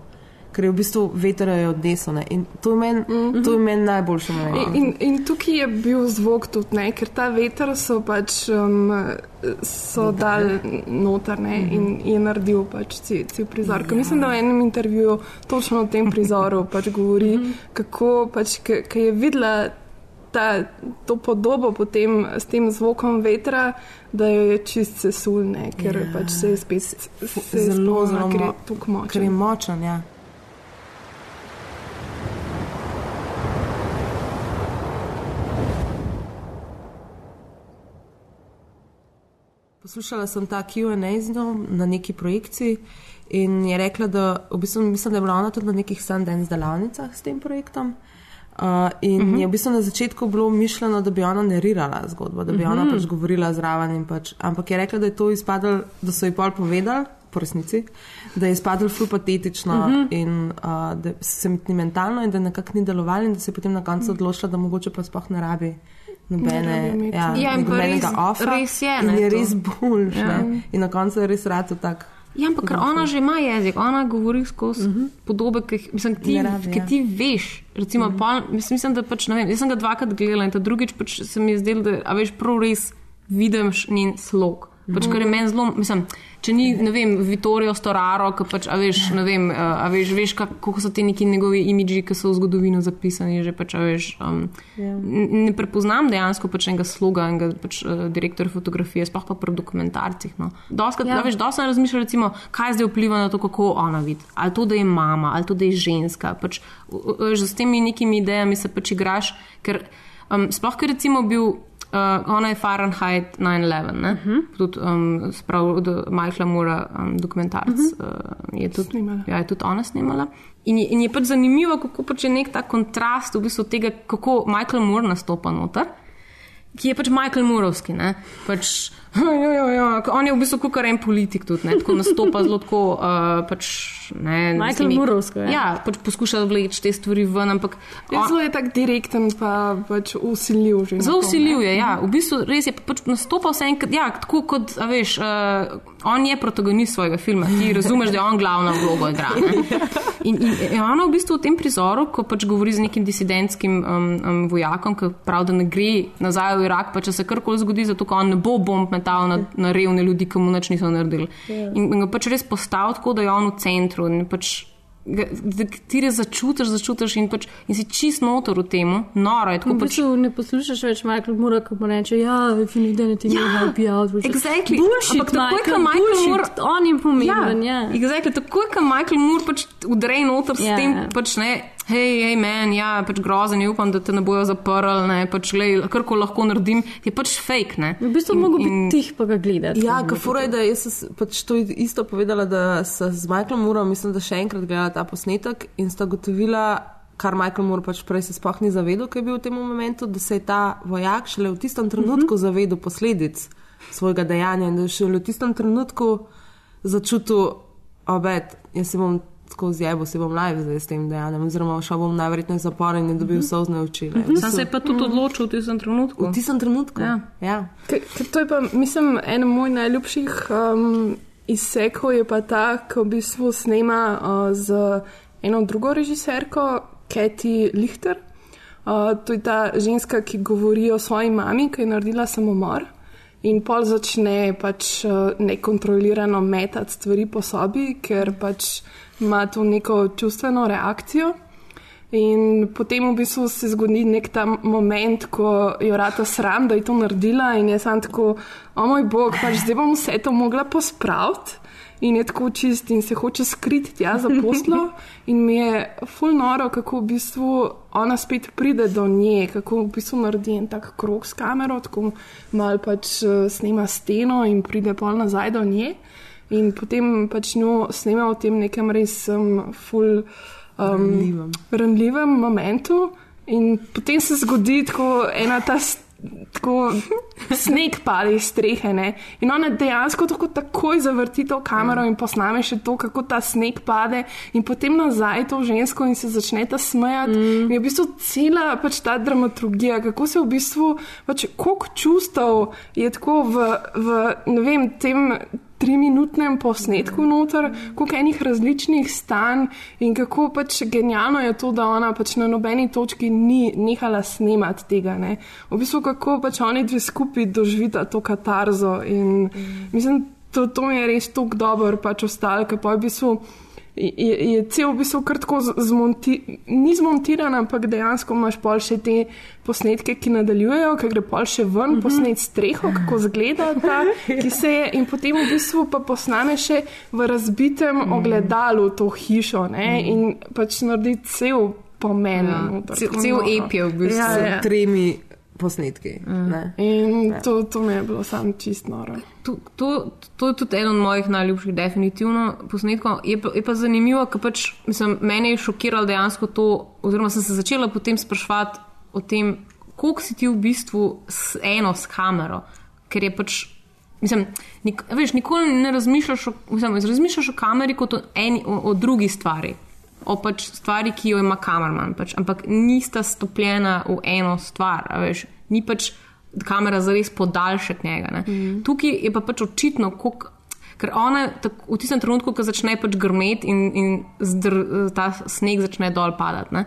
Ker je v bistvu veter je odnesel. ne. In to je meni mm -hmm. men najboljši moment. In, in, in tukaj je bil zvok tudi, ne, ker ta veter so pač um, so dal noter ne, in je naredil pač cel, cel prizor. Ja. Mislim, da v enem intervjuju točno o tem prizoru pač govori, kako pač, ki je videla. Ta, to podobo potem s tem zvokom vetra, da jo je čist sesulne, ker Ja. yeah. pač se je spet se zelo, zelo mo- tako močen. Ker je močen, ja. Poslušala sem ta QA z njo na neki projekciji in je rekla, da v bistvu, mislim, da je bila ona tudi na nekih Sundance delavnicah s tem projektom. Uh, in uh -huh. je v bistvu na začetku bilo mišljeno, da bi ona narirala zgodbo, da bi uh -huh. ona pač govorila zraven. Pač, ampak je rekla, da je to izpadlo, da so ji pol povedali, po resnici, da je izpadlo ful patetično uh -huh. in uh, da sentimentalno in da nekako ni delovalo in da se je potem na koncu odločila, da mogoče pa sploh ne rabi. Nobene, ja, Ja, nobenega res- offa. res je, ne, je to. res boljš. Ja. Ja. In na koncu je res rad tak. Ja, ampak ona že ima jezik, ona govori skozi uh -huh. podobe, ki jih mislim, ti, Ne rabi, ki ja. ti veš. Recimo, uh -huh. pol, mislim, mislim, da pač, ne vem, jaz sem ga dvakrat gledala in ta drugič pač se mi je zdelo, da a veš prav res vidiš njen slog. Pač, kar je meni zelo, mislim, če ni, ne vem, Vittorio Storaro, ki pač, a veš, ne vem, a veš, veš kak, kako so ti neki njegovi imidži, ki so v zgodovino zapisani, že pač, a veš, um, Ja. ne prepoznam dejansko pač enega sloga, enega pač, uh, direktorja fotografije, sploh pa pri dokumentarcih. No. Doskrat, Ja. veš, dosti sem razmišljala, recimo, kaj zdaj vpliva na to, kako ona vidi. Ali to, da je mama, ali to, da je ženska. Pač, veš, s temi nekimi idejami se pač igraš, ker um, sploh, ker recimo bil. Uh, ona je Fahrenheit 9-11, uh -huh. tudi um, sprav od Michaela Mura, um, dokumentarc, uh -huh. uh, je, tudi, ja, je tudi ona snimala. In je, in je pač zanimivo, kako pač je nek ta kontrast v bistvu tega, kako Michael Moore nastopa noter, ki je pač Michael Murovski. Ne? Pač, ja, ja, ja. On je v bistvu kot en politik tudi, ne? tako nastopa zelo tako. Uh, pač, ne, Michael Murovsko, ja. Ja, pač poskuša vleči te stvari ven, ampak. Je Zelo je tak direkten, pa pač usiljiv. že na Zelo usiljiv je, ja. V bistvu res je pač nastopal vse enkrat, ja, tako kot, a veš, uh, on je protagonist svojega filma, ti razumeš, da je on glavna vloga igra. ne. In, in, in ona v bistvu v tem prizoru, ko pač govori z nekim disidentskim um, um, vojakom, ki pravi, da ne gre nazaj v Irak, pa če se karkoli zgodi, zato on ne bo bomb med metal na, na revne ljudi, ki mu nič niso naredili. Ja. In, in ga pač res postaviti tako, da je on v centru. Pač, ga- da ti res začutiš, začutiš in, pač, in si čist notor v tem, noro je. Tako pač, ne poslušaš več Michael Moore, ko mu reče, ja, you need anything, Ja, out. with it." exactly. Bullshit, Ampak takoj, ko Michael, bullshit. Moore- On je pomemben, ja. Exactly. Takoj, ko Michael Moore pač udre noter s Ja. tem, pač ne, hej, hej, men, ja, pač grozen upam, da te ne bojo zaprli, ne, pač glej, kar ko lahko naredim, je pač fake, ne. V bistvu mogo biti tih, pa ga gledati. Ja, kafura je, da jaz sem pač to isto povedala, da sem z Michaelom Moorom, mislim, da še enkrat gledala ta posnetek in sta gotovila, kar Michael Moore pač prej se sploh ni zavedal, ko je bil v tem momentu, da se je ta vojak šele v tistem trenutku mm -hmm. zavedal posledic svojega dejanja in da je šele v tistem trenutku začutil obet, jaz se bom tako zjebo, se bom live zdaj s tem dejanjem, oziroma šel bom najverjetneje zapor in je dobil Mhm. sozne oči. ne. Sam se je pa tudi odločil v tistem trenutku. V tistem trenutku? Ja. ja. K- k- To je pa, mislim, en moj najljubših um, izsekov je pa ta, ko v bistvu snema uh, z eno drugo režiserko, Kathy Lichter. Uh, to je ta ženska, ki govori o svoji mami, ki je naredila samomor. In pol začne pač uh, nekontrolirano metati stvari po sobi, ker pač ima tu neko čustveno reakcijo. In potem v bistvu se zgodi nek ta moment, ko jo rata sram, da je to naredila, in je sam tako, o moj bog, pač zdaj bom vse to mogla pospraviti. In je tako čist in se hoče skriti tja za poslo. (laughs) In mi je ful noro, kako v bistvu ona spet pride do nje, kako v bistvu naredi en tak krok s kamero, tako mal pač eh, snema steno in pride pol nazaj do nje. In potem pač njo snema v tem nekem res um, ful um, ranljivem momentu, in potem se zgodi tako ena ta. s- Tako sneg pade iz strehe, ne? in ona dejansko tako takoj zavrti to kamero in posname še to, kako ta sneg pade, in potem nazaj to žensko in se začne ta smejati. Mm. In je v bistvu cela pač ta dramaturgija, kako se v bistvu, pač koliko čustev je tako v, v vem, tem triminutnem posnetku noter, koliko enih različnih stanj in kako pač genialno je to, da ona pač na nobeni točki ni nehala snemati tega. Ne? V bistvu kako pač oni dve skupaj doživita to katarzo in mm. mislim, to, to mi je res tako dobro pač ostalo, ker pa v bistvu. Je, je cel v bistvu kar tako zmontiran, ni zmontiran, ampak dejansko imaš pol še te posnetke, ki nadaljujejo, ki gre pol še ven, mm -hmm. posnet streho, kako zgleda ta, ki se je in potem v bistvu pa posname še v razbitem mm. ogledalu to hišo ne, mm. in pač naredi cel pomen. Ja. noter, Cel- cel noro. ep je v bistvu. Ja, S ja. tremi posnetki. ne. In to, to mi je bilo sam čist noro. To, to, to je tudi eden od mojih najljubših, definitivno posnetkov. Je pa, je pa zanimivo, ker pač, mislim, mene je šokiralo dejansko to, oziroma sem se začela potem spraševati o tem, koliko si ti v bistvu s eno s kamero, ker je pač. Mislim, nik, veš, nikoli ne razmišljaš o, mislim, razmišljaš o kameri kot o, eni, o, o drugi stvari, o pač stvari, ki jo ima kamerman, pač, ampak nista stopljena v eno stvar. Veš, ni pač kamera zares podaljšek njega. Mm. Tukaj je pa pač očitno, koliko. Ker ona tak, v tistem trenutku, ko začne pač grmeti in, in zdr, ta sneg začne dol padati, ne,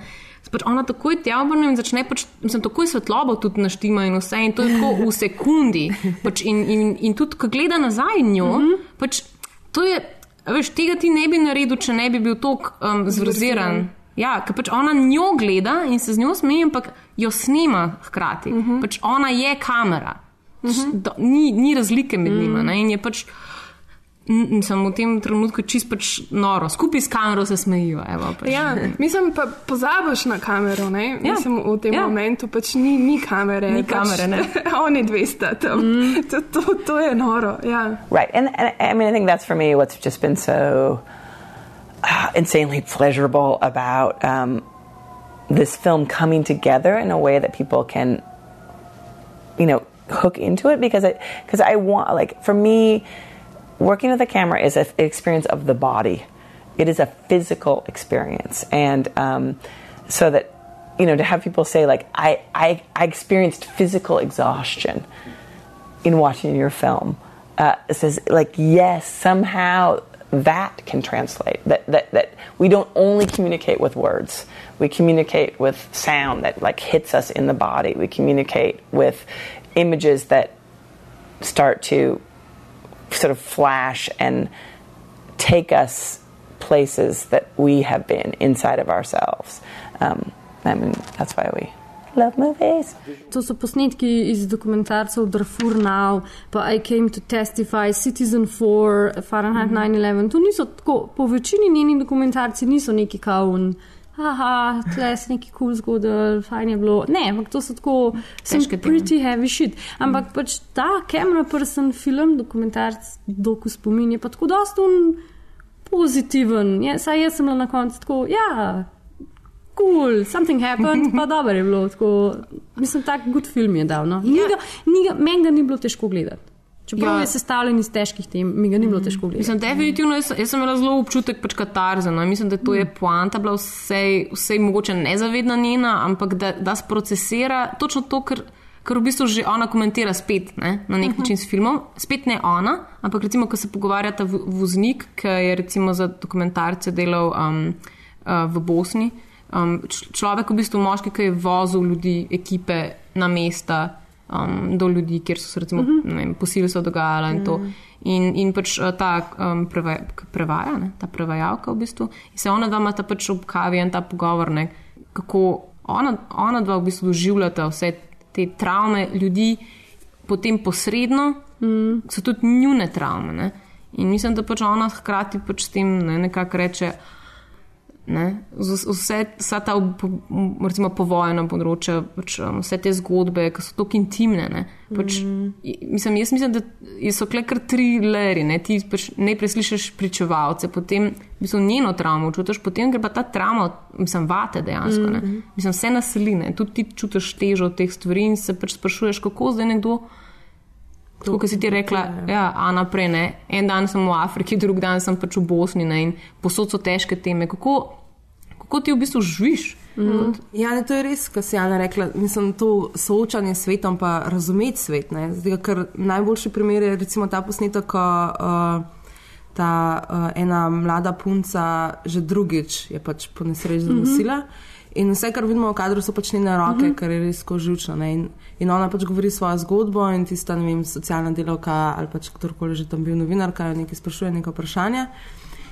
pač ona takoj tja obrne in začne pač, mislim, takoj svetlobo tudi naštima in vse, in to je tako v (laughs) sekundi. Pač in, in, in tudi, ko gleda nazaj njo, mm -hmm. pač to je, veš, tega ti ne bi naredil, če ne bi bil tako um, zvrziran. Ja, ker pač ona njo gleda in se z njo smeji, ampak jo snima hkrati. Uh -huh. pač ona je kamera. Uh -huh. Do, ni, ni razlike med njima. Ne? In je pač, sem v tem trenutku čist pač noro, skupaj s kamero se smejijo. Evo, pač. Ja, (laughs) mislim pa pozabiš na kamero, ne? Ja. Mislim, v tem ja. momentu pač ni, ni kamere. Ni pač, kamere, ne. (laughs) Oni dve sta tam. Mm. To, to, to je noro, ja. Right. And, and I mean, I think that's for me what's just been so uh, (sighs) insanely pleasurable about um, this film coming together in a way that people can, you know, hook into it because I, because I want, like, for me, working with the camera is an experience of the body. It is a physical experience. And um, so that, you know, to have people say, like, I, I, I experienced physical exhaustion in watching your film uh, it says like yes somehow that can translate. That, that that we don't only communicate with words. We communicate with sound that like hits us in the body. We communicate with images that start to sort of flash and take us places that we have been inside of ourselves. Um, I mean, that's why we love movies. To so posnetki iz dokumentarcev Darfur Now, pa I Came to Testify, Citizen 4, Fahrenheit 9-11. To niso tako, po večini njeni dokumentarci niso neki kaun. Haha, tle si neki kul cool zgodil, fajn je bilo. Ne, ampak to so tako, sem pretty heavy shit. Ampak mm. pač ta camera person film, dokumentarc, doku spomin je pa tako dosta un pozitiven. Ja, saj jaz sem bila na koncu tako, ja, cool, something happened, pa dobro je bilo. Tako, mislim, tak good film je dal. No. Ja. Meni ga ni bilo težko gledati. Čeprav ja. je sestavljen iz težkih tem, mi ga ni bilo mm. težko gledati. Mislim, definitivno, jaz, jaz sem imela zelo občutek pač katarze. No. Mislim, da to je poanta, bila vse, vse mogoče nezavedna njena, ampak da, da sprocesira točno to, kar, kar v bistvu že ona komentira spet ne, na nek uh mhm. -huh. način s filmom. Spet ne ona, ampak recimo, ko se pogovarjata voznik, ki je recimo za dokumentarce delal um, uh, v Bosni. Um, človek, v bistvu moški, ki je vozil ljudi, ekipe na mesta um, do ljudi, kjer so se recimo, uh -huh. vem, posilstva dogajala in to. Uh -huh. In, in pač ta um, prevaj, prevaja, ne, ta prevajalka v bistvu. In se ona dva ima ta pač ob kavi in ta pogovor, ne, kako ona, ona dva v bistvu doživljata vse te travme ljudi, potem posredno, mm. so tudi njune travme. Ne. In mislim, da pač ona hkrati pač s tem ne, nekako reče. Ne? Vse, vsa ta recimo, povojna področja, pač, um, vse te zgodbe, ki so tako intimne. Pač, mm. mislim, jaz mislim, da so kar tri leri. Ne? Ti pač ne preslišiš pričevalce, potem mislim, njeno travmo čutiš, potem gre pa ta travma, mislim, vate dejansko. Mm. Mislim, vse naseline, tudi ti čutiš težo teh stvari in se pač sprašuješ, kako zdaj nekdo. Kot si ti rekla, ja, a naprej, ne. en dan sem v Afriki, drug dan sem pač v Bosni ne, in posod so težke teme. Kako, kako ti v bistvu živiš. Mm. Ja, ne, to je res, kar si Jana rekla. Mislim, to soočanje s svetom, pa razumeti svet. Zdaj, ker najboljši primer je recimo ta posnetek, ko uh, ta uh, ena mlada punca že drugič je pač po nesreči zanosila. Mm -hmm. In vse, kar vidimo v kadru, so pač njene roke, mm -hmm. kar je res kožučno. In, in ona pač govori svojo zgodbo, in tista, ne vem, socialna delovka ali pač kdorkoli že tam bil novinarka, nekaj sprašuje, nekaj vprašanja.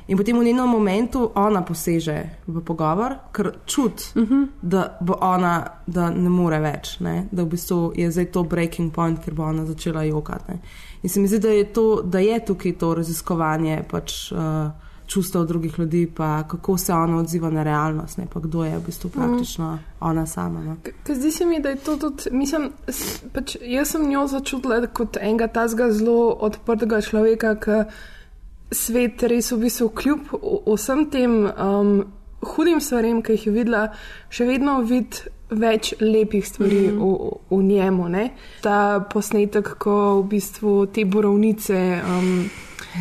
In potem v njenem momentu ona poseže v pogovor, ker čuti, uh Mhm. -huh. da bo ona, da ne more več, ne? da v bistvu je zdaj to breaking point, ker bo ona začela jokati. Ne? In se mi zdi, da je, to, da je tukaj to raziskovanje pač, uh, čustev drugih ljudi, pa kako se ona odziva na realnost, ne pa kdo je v bistvu praktično uh -huh. ona sama. No? Zdi se mi, da je to tudi, mislim, pač jaz sem njo začutila kot enega tazga zelo odprtega človeka, ki svet res v bistvu kljub vsem tem um, hudim stvarem, ki jih je videla, še vedno vidi več lepih stvari mm -hmm. v, v njemu. Ne? Ta posnetek, ko v bistvu te borovnice. Um,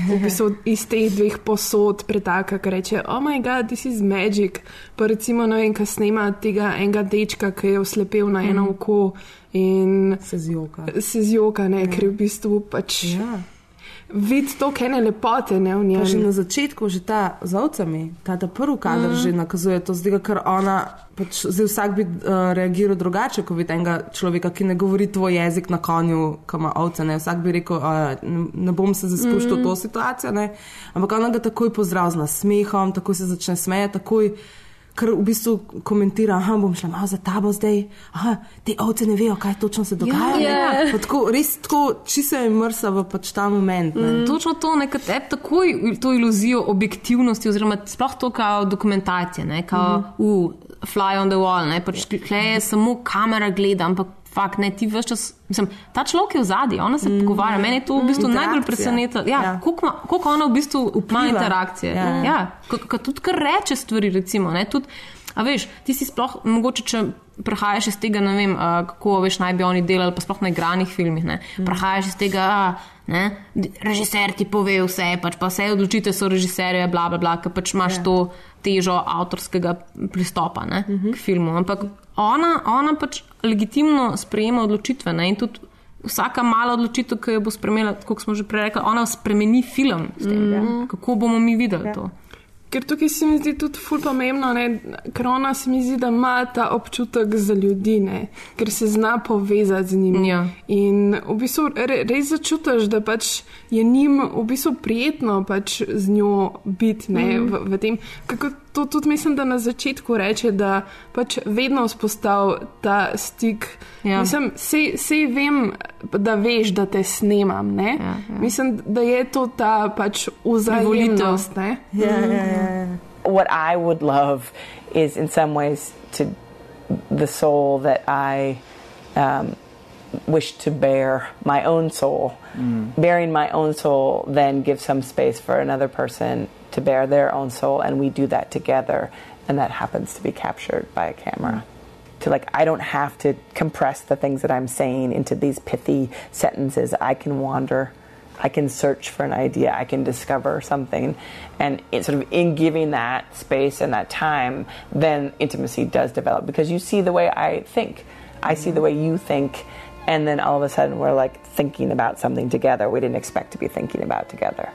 V bistvu iz teh dveh posod pretaka, ki reče: Oh, moj bog, this is magic. Pa recimo, ne vem, kaj snema tega enega dečka, ki je oslepel na eno oko in se zjoka. Se zjoka, ne, ker je v bistvu pač. Ja vidi to, kaj ne lepote ne v njej. Že na začetku, že ta z ovcami, ta, ta prvi kader mm. že nakazuje to, zdaj, ker ona, pač, zdaj vsak bi uh, reagiral drugače, ko vidi enega človeka, ki ne govori tvoj jezik na konju, ki ima ovce. Ne? Vsak bi rekel, uh, ne, ne bom se zaspuščal mm. v to situacijo, ne? ampak ona ga takoj pozdrav z nasmehom, takoj se začne smejati, takoj kar v bistvu komentira, da bom šla malo za tabo zdaj, aha, te ovce ne vejo, kaj točno se dogaja. Ja, ja. Tako, res tako, či se je mrsa v pač ta moment. Mm. Točno to, nekaj takoj to iluzijo objektivnosti, oziroma sploh to kao dokumentacije, ne, kao, mm. uh, fly on the wall, ne, pač tle je samo kamera gleda, ampak fakt, ne, ti veš čas, mislim, ta človek je v zadnji, ona se mm. pogovarja, meni je to v bistvu najbolj presenetilo. Ja, ja. koliko ona v bistvu ima interakcije. Ja, ja. ja. tudi kar reče stvari, recimo, ne, tudi, a veš, ti si sploh, mogoče, če prehajaš iz tega, ne vem, uh, kako veš, naj bi oni delali, pa sploh na igranih filmih, ne, mm. prehajaš iz tega, uh, ne, režiser ti pove vse, pač pa vse odločite so režiserje, bla, bla, bla, ker pač imaš ja. to težo avtorskega pristopa ne, mm -hmm. k filmu. Ampak ona, ona pač legitimno sprejema odločitve. Ne? In tudi vsaka mala odločitev, ki jo bo spremela, kot smo že prej rekli, ona spremeni film. Tem, mm -hmm. Kako bomo mi videli ja. to? Ker tukaj se mi zdi tudi ful pomembno, ne, ker ona se mi zdi, da ima ta občutek za ljudi, ne, ker se zna povezati z njimi. Ja. In v bistvu re, res začutiš, da pač je njim v bistvu prijetno pač z njo biti ne, Mhm. v, v tem. Kako to tudi mislim, da na začetku reče, da pač vedno vzpostav ta stik. Ja. Mislim, sej, sej vem, da veš, da te snemam. Ja, ja. Mislim, da je to ta pač vzajemnost. ne. What I would love is, in some ways, to the soul that I um, wish to bear, my own soul. Mm. Bearing my own soul then gives some space for another person to bear their own soul, and we do that together, and that happens to be captured by a camera. Mm. To like, I don't have to compress the things that I'm saying into these pithy sentences. I can wander. I can search for an idea, I can discover something. And it sort of in giving that space and that time, then intimacy does develop because you see the way I think. I see the mm. way you think. And then all of a sudden we're like thinking about something together we didn't expect to be thinking about together.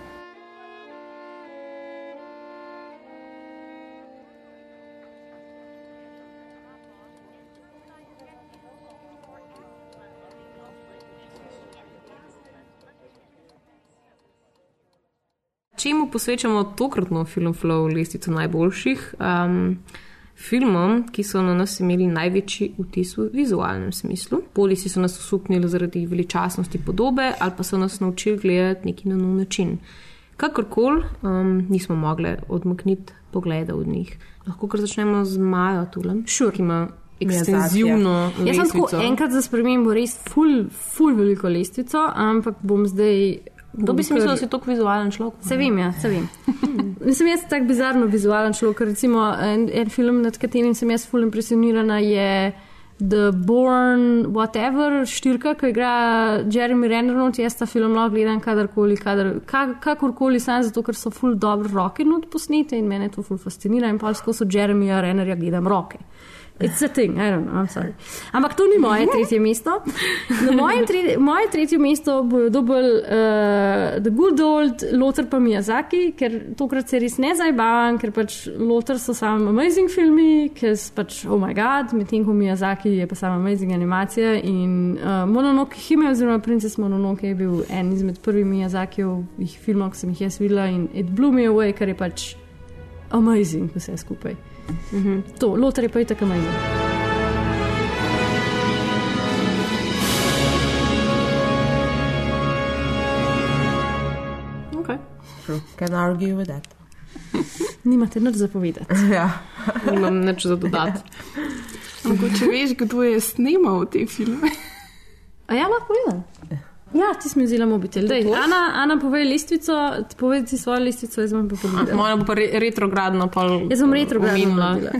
Čemu posvečamo tokratno Film Flow lestvico najboljših? Um, filmom, ki so na nas imeli največji vtis v vizualnem smislu. Polisi so nas osupnili zaradi veličastnosti podobe ali pa so nas naučili gledati neki na nov način. Kakorkoli, um, nismo mogli odmakniti pogleda od njih. Lahko kar začnemo z Majo Tulem, sure. ki ima ekstenzivno Jaz sem tako enkrat za spremembo res ful, ful veliko lestvico, ampak bom zdaj. Kdo bi si mislil, da si tako vizuvalen človek? Se vem, ja, se vem. (laughs) Mislim, jaz sem tako bizarno vizuvalen človek, recimo en, en film, nad katerim sem jaz ful impresionirana, je The Born Whatever, štirka, ki igra Jeremy Renner, jaz ta film lahko gledam kadarkoli, kadar, kak, kakorkoli, samo zato, ker so ful dobro roke not posnete in mene to ful fascinira in pa skozi Jeremyja Rennerja gledam roke. It's a thing, I don't know, I'm sorry. Ampak to ni moje tretje mesto. Na moje, tre, moje tretje mesto bo dobil uh, The Good Old Lothar pa Miyazaki, ker tokrat se res ne zajbavam, ker pač Lothar so samo amazing filmi, ker so pač oh my god, medtem ko Miyazaki je pa samo amazing animacija in uh, Mononoke Hime oziroma Princess Mononoke je bil en izmed prvih Miyazakijevih filmov, ki sem jih jaz videla in It Blew Me Away, ker je pač amazing vse skupaj. Mhm. To, Lothar je pa itak amazing. Okay. True. Can argue with that. (laughs) Nimate nič zapovedati. (laughs) ja. Nimam nič za dodati. Mogoče veš, kdo je snimal te filme. A ja, lahko povedal. Ja, ti si mi vzela mobitel. Dej, Ana, Ana, povej listvico, povej ti svojo listvico, jaz bom pa povedala. Moja bo pa re retrogradna. Pol Jaz bom retrogradno.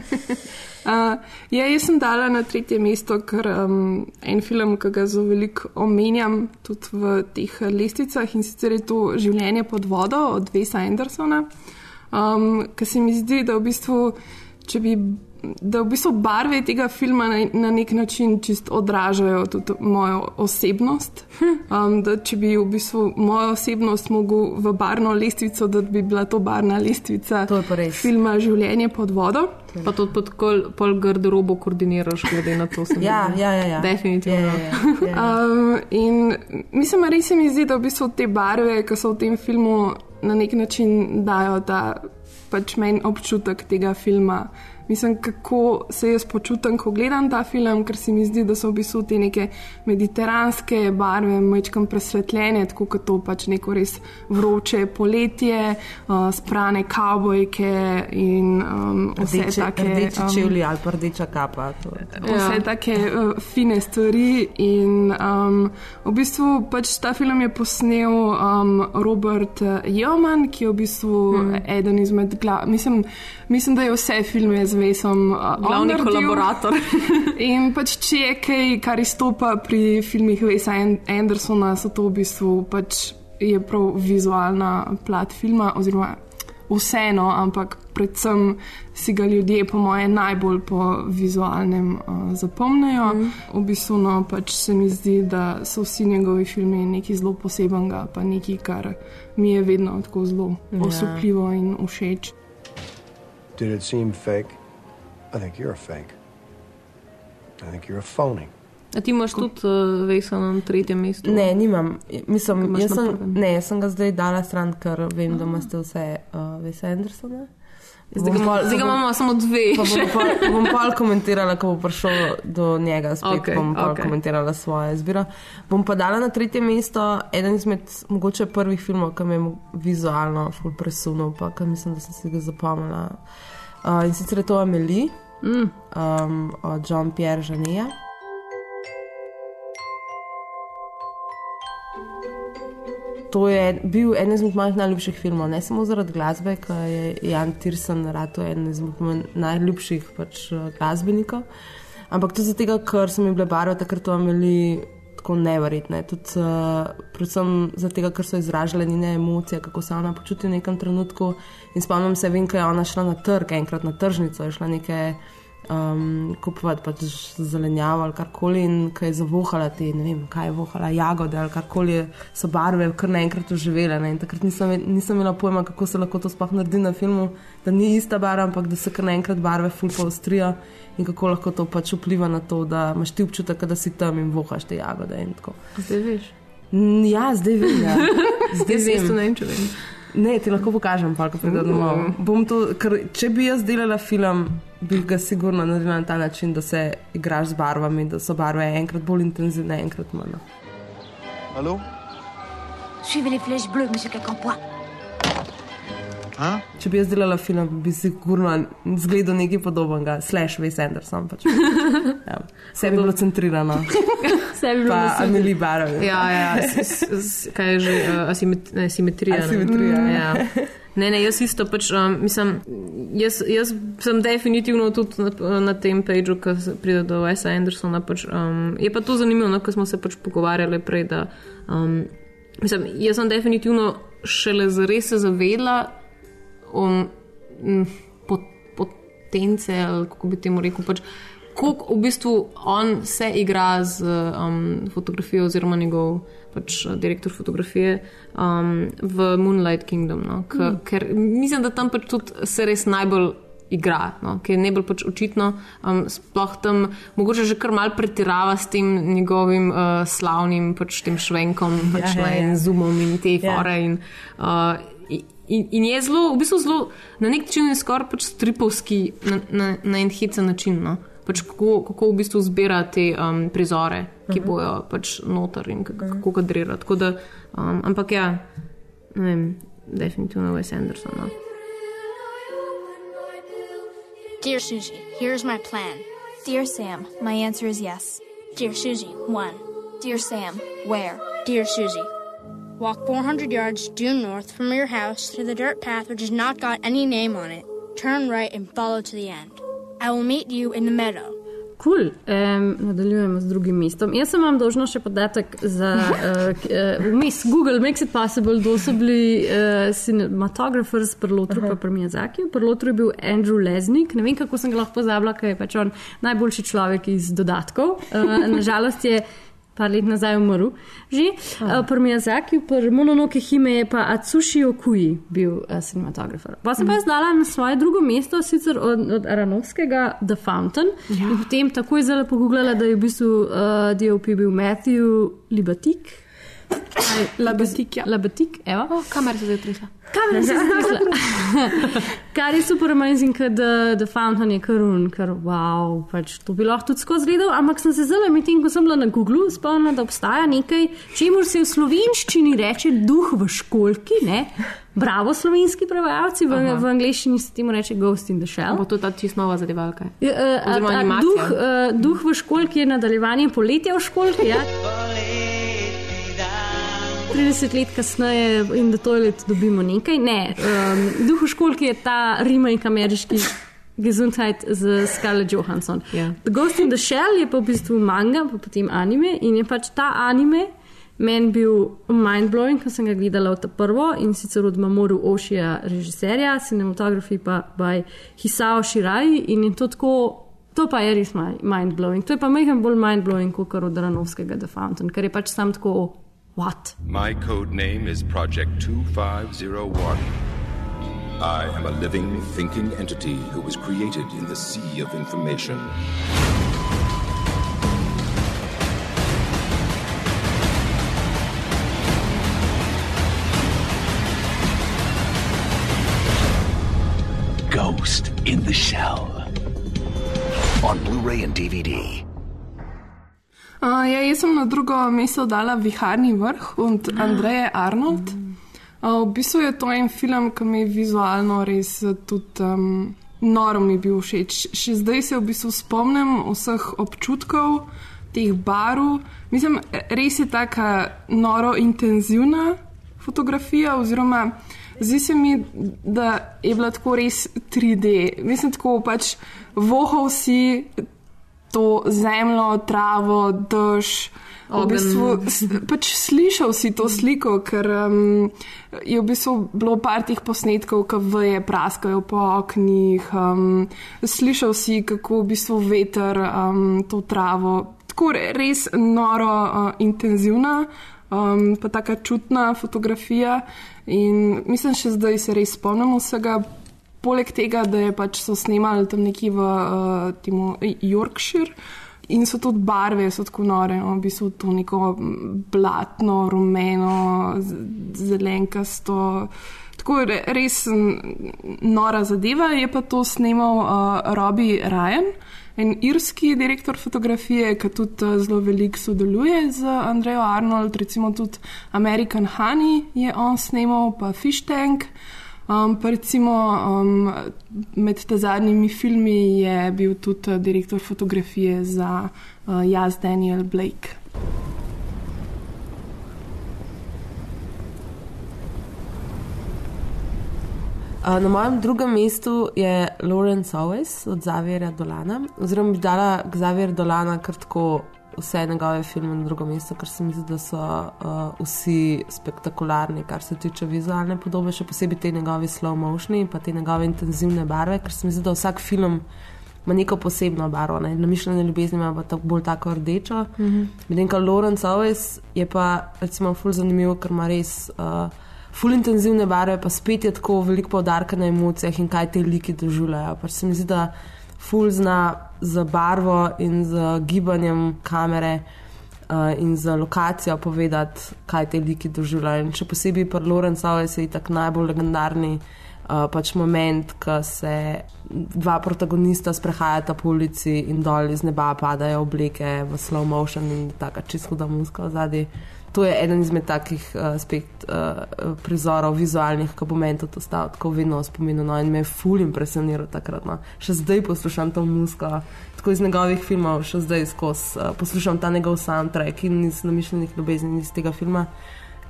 Uh, (laughs) ja, jaz sem dala na tretje mesto, ker um, en film, ki ga zelo veliko omenjam tudi v teh lestvicah in sicer je to Življenje pod vodo od Vesa Andersona, um, ki se mi zdi, da v bistvu, če bi. Da v bistvu barve tega filma na, na nek način čist odražajo tudi mojo osebnost. Um, da če bi v bistvu mojo osebnost mogel v barno lestvico, da bi bila to barna lestvica To filma Življenje pod vodo. Pa tudi pod kol, pol garderobo koordiniraš, glede na to. se mi Ja, zdi. ja, ja, ja. Definitivno. Ja, ja, ja, ja. Um, in mislim, res se mi zdi, da v bistvu te barve, ki so v tem filmu, na nek način dajo ta pač meni občutek tega filma. Mislim, kako se jaz počutim, ko gledam ta film, ker se mi zdi, da so v bistvu te neke mediteranske barve, mečkam presvetljene, tako kot to pač neko res vroče poletje, uh, sprane kavbojke in um, vse Rdeče, take. rdeči um, čevlji ali pa rdeča kapa. To, to. vse ja. take uh, fine stvari. In um, v bistvu pač ta film je posnel um, Robert Joman, ki je v bistvu hmm. eden izmed glavnih. Mislim, mislim, da je vse filme z Vesom uh, on Glavni naredil. kolaborator. (laughs) In pač če je kaj, kar izstopa pri filmih Vesa An- Andersona, so to v bistvu pač je prav vizualna plat filma, oziroma vseeno, ampak predvsem si ga ljudje, po moje, najbolj po vizualnem uh, zapomnijo. Mm. V bistvu no, pač se mi zdi, da so vsi njegovi filmi nekaj zelo posebenega, pa nekaj, kar mi je vedno tako zelo Ja. osupljivo in všeč. Did it seem fake? I think you're a fake. I think you're a phony. A ti imaš tudi uh, Vesel na tretjem mestu? Ne, nimam. Mislim, jaz sem, ne, jaz sem ga zdaj dala stran, ker vem, da imate vse uh, Vesa Andersona. Zdaj ga imamo- zdaj ga imamo samo dve Pa bom, pa, bom pa komentirala, ko bo prišel do njega, spet okay, bom pa okej. okay. komentirala svoje izbiro. Bom pa dala na tretje mesto eden izmed mogoče prvih filmov, ki me je vizualno ful presunul, pa ki mislim, da sem si ga zapomnila. Uh, in sicer je to Amelie mm. um, od Jean-Pierre Žaneja. To je bil eden izmed mojih najljubših filmov, ne samo zaradi glasbe, ki je Jan Tirsen rado eden izmed mojih najljubših pač, glasbenikov, ampak tudi zato, ker so mi bile barve takrat imeli tako neverjetne. Tudi, uh, predvsem zato, ker so izražale njene emocije, kako se ona počuti v nekem trenutku. In spomnim se, vem, ko je ona šla na trg, enkrat na tržnico, je šla nekaj um, kupovati pač zelenjavo ali karkoli in ko je zavohala te, ne vem, kaj je vohala, jagode ali karkoli, so barve kar naenkrat oživele. Ne? In takrat nisem, nisem imela pojma, kako se lahko to sploh naredi na filmu, da ni ista barva, ampak da se kar naenkrat barve fulpo ostrijo in kako lahko to pač vpliva na to, da imaš ti občutek, da si tam in vohaš te jagode. in tako. Zdaj veš. Ja, zdaj vem. Ja. (laughs) Zdaj vem. če vem. Ne, ti lahko pokažem, pa ko pridem domov. Mm. Bom to, ker če bi jaz delala film, bi ga sigurno naredila na ta način, da se igraš z barvami, da so barve enkrat bolj intenzivne, enkrat manj. Allô Suivez les flèches bleues, monsieur Cacampois. Hein Če bi jaz delala film, bi sigurno zgledal nekaj podobnega, slash Wes Anderson. Pač. (laughs) Ja. Vse bi bilo centrirano. (laughs) Vse bi bilo Pa. Amelie Barrow. Ja, ja, s, s, kaj je že uh, asimet, ne, simetrija. ne? Asimetrija, Mm, ja. ja. Ne, ne, jaz isto pač, um, mislim, jaz, jaz sem definitivno tudi na, na tem pageu, se pride do Wesa Andersona. Pač, um, je pa to zanimivo, no, ko smo se pač pogovarjali prej, da um, mislim, jaz sem definitivno šele zares se zavedla o m, pot, potence, ali kako bi temu rekel. Pač, Kako v bistvu on se igra z um, fotografijo, oziroma njegov pač, direktor fotografije um, v Moonlight Kingdom. No? K, Mm. Ker mislim, da tam pač tudi se res najbolj igra, no? ker je najbolj pač očitno, um, sploh tam mogoče že kar mal pretirava s tem njegovim uh, slavnim pač tem švenkom pač, Ja, ja, ja, ja. zoomom in te Ja. fore. In, uh, In, in je zelo, v bistvu zelo, na nek način je skoraj pač stripovski, na, na, na en hecen način. No? Pač kako, kako v bistvu zbira te um, prizore, ki Mhm. bojo pač noter in kako, kako kadrira. Tako Da, um, ampak ja, ne vem, definitivno Wes Anderson. No? Dear Susie, here's my plan. Dear Sam, my answer is yes. Dear Susie, one. Dear Sam, where? Dear Susie, walk 400 yards due north from your house to the dirt path which has not got any name on it. Turn right and follow to the end. I will meet you in the meadow. Cool. Um, nadaljujemo z drugim mestom. Jaz sem vam dolžna še podatek za (laughs) uh, vmes. Google makes it possible, kdo so bili uh, cinematographers pri Lotru, pa pri Miyazaki. Pri Lotru je bil Andrew Lesnik. Ne vem, kako sem ga lahko pozabila, ker je pač on najboljši človek iz dodatkov. Uh, nažalost je par let nazaj umrl. Že uh, pri Miyazaki, pri Mononoke Hime je pa Atsushi Okui bil uh, cinematografer. Pa sem pa jaz dala na svoje drugo mesto, sicer od, od Aranovskega The Fountain. Ja. In potem takoj zelo pogooglala, da je v bistvu uh, DOP bil Matthew Libatik. Labatik, ja. Labatik, evo. Oh, kamera se zdaj tresla. Kamera se zdaj tresla. (laughs) Kar je super amazing, ker The, the Fountain je karun, ker wow, pač to bi lahko tudi skozi gledal, ampak sem se zelo medtem, ko sem bila na Googlu, spomnila, da obstaja nekaj, čemu se v slovenščini reče duh v školki, ne? Bravo, slovenski prevajalci, v, Aha. v angleščini se temu reče Ghost in the Shell. Bo to ta čisto nova zadevalka. Ja, eh, a- Oziroma a animacija. Duh, uh, duh v školki je nadaljevanje poletja v školki. Ja? 30 let kasneje in da to leto dobimo nekaj. Ne, um, duh v školki je ta remake ameriški. Gesundheit z Scarlett Johansson. Ja. The Ghost in the Shell je pa v bistvu manga, pa potem anime in je pač ta anime meni bil mindblowing, ko sem ga gledala od ta prvo in sicer od Mamoru Oshija, režiserja, cinematografi pa by Hisao Shirai in je to tako. To pa je res mi- mindblowing. To je pa mehen bolj mindblowing kot od Ranovskega The Fountain, ker je pač sam tako, what? My code name is Project 2501. I am a living, thinking entity who was created in the sea of information. Ghost in the Shell. On Blu ray and DVD. Uh, ja, jaz sem na drugo mesto dala Viharni vrh od Andreje Arnold. Uh, v bistvu je to en film, ki mi je vizualno res eh, tudi um, noro mi bil všeč. Še zdaj se v bistvu spomnim vseh občutkov, teh barv. Mislim, res je taka noro intenzivna fotografija, oziroma zdi se mi, da je bila tako res 3D. Mislim, tako pač vohal si to zemljo, travo, dež. V bistvu, pač slišal si to sliko, ker um, je v bistvu bilo par teh posnetkov, ki veje praskajo po oknih. Um, slišal si, kako v bistvu veter um, to travo. Tako re- res noro, uh, intenzivna, um, pa tako čutna fotografija. In mislim, še zdaj se res spomnim vsega. Poleg tega, da je pač so snemali tam nekje v uh, temu Yorkshire. In so tudi barve, so tako nore, no, v bistvu to neko blatno, rumeno, zelenkasto. Tako re- res mm, nora zadeva. Je pa to snimal uh, Robbie Ryan, en irski direktor fotografije, ki tudi uh, zelo veliko sodeluje z Andrejo Arnold, recimo tudi American Honey je on snimal, pa Fish Tank. Um, pa recimo um, med te zadnjimi filmi je bil tudi uh, direktor fotografije za uh, Jaz Daniel Blake. Na mojem drugem mestu je Lawrence Owens od Zavira Dolana, oziroma bi dala Zavir Dolana kar tako vse njegove filme na drugo mesto, ker se mi zdi, da so uh, vsi spektakularni, kar se tiče vizualne podobe, še posebej te njegove slow motioni in pa te njegove intenzivne barve, ker se mi zdi, da vsak film ima neko posebno barvo. Ne? Namišljene ljubezni ima pa tako, bolj tako rdečo. Mhm. Medtem ko Lawrence Owens je pa recimo ful zanimiv, ker ima res. Uh, Ful intenzivne barve, pa spet je tako veliko poudarka na emocijah in kaj te liki doživljajo. Pač se mi zdi, da ful zna z barvo in z gibanjem kamere uh, in z lokacijo povedati, kaj te liki doživljajo. Še posebej pri Lorenzu Owens je tako najbolj legendarni uh, pač moment, ko se dva protagonista sprehajata po ulici in dol iz neba padajo obleke v slow motion in tako čisto huda muska v zadnji. To je eden izmed takih uh, spet uh, prizorov, vizualnih, ki bo meni tudi ostal tako vedno v spominu. No, in me je ful impresioniral takrat. No. Še zdaj poslušam to muziko, tako iz njegovih filmov, še zdaj skozi uh, poslušam ta njegov soundtrack in iz namišljenih ljubezni iz tega filma,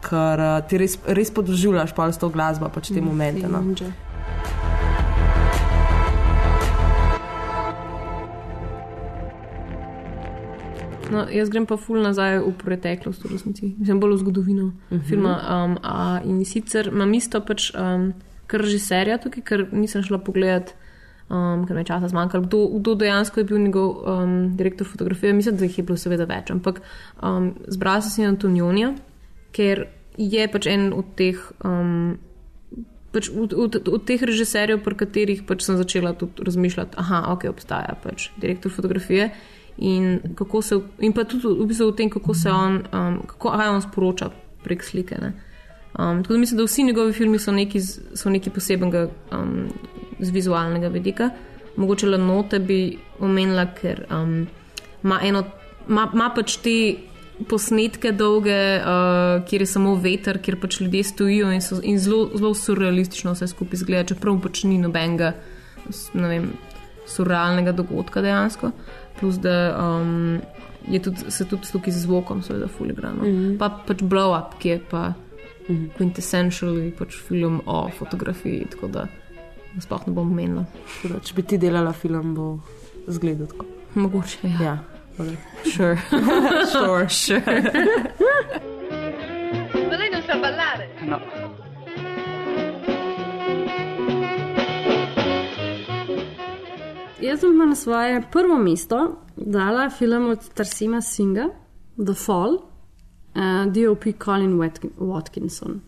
ker uh, ti res, res podživljaš pa s to glasbo, pač te Mm, momente. No. cringe. No, jaz grem pa ful nazaj v preteklost, v resnici, mislim bolj v zgodovino uh Mhm. -huh. filma. Um, a, in sicer imam isto pač um, kar režiserja tukaj, ker nisem šla pogledat, um, ker me časa zmanjkalo, kdo, kdo dejansko je bil njegov um, direktor fotografije. Mislim, da jih je bilo seveda več, ampak um, zbrala sem si Antonionija, ker je pač en od teh. Um, Pač od, od, od teh režiserjev, pri katerih pač sem začela tudi razmišljati, da okay, obstaja pač direktor fotografije in, kako se, in pa tudi v bistvu o tem, kako se on, um, kako kaj on sporoča prek slike. ne. Um, tako da mislim, da vsi njegovi filmi so nekaj, so nekaj posebnega um, z vizualnega vidika. Mogoče le note bi omenila, ker um, ima eno, ima, ima pač te posnetke dolge, uh, kjer je samo veter, kjer pač ljudje stojijo in, so, in zelo, zelo surrealistično vse skupaj izgleda, čeprav pač ni nobenega, vem, surrealnega dogodka dejansko. Plus, da um, je tudi, se tudi tukaj z zvokom, seveda, fuligrano. Mm. -hmm. Pa pač blow up, ki je pa mm -hmm. quintessentially pač film o fotografiji, tako da sploh ne bom menila. Da, Če bi ti delala film, bo zgledal tako. Mogoče, ja. ja. Okay. Sure. (laughs) sure. (laughs) sure. Ma lei non sa ballare? No. Jaz pa na svoje prvo mesto dala film od Tarsima Singa, The Fall, uh, DOP Colin Watkin- Watkinson.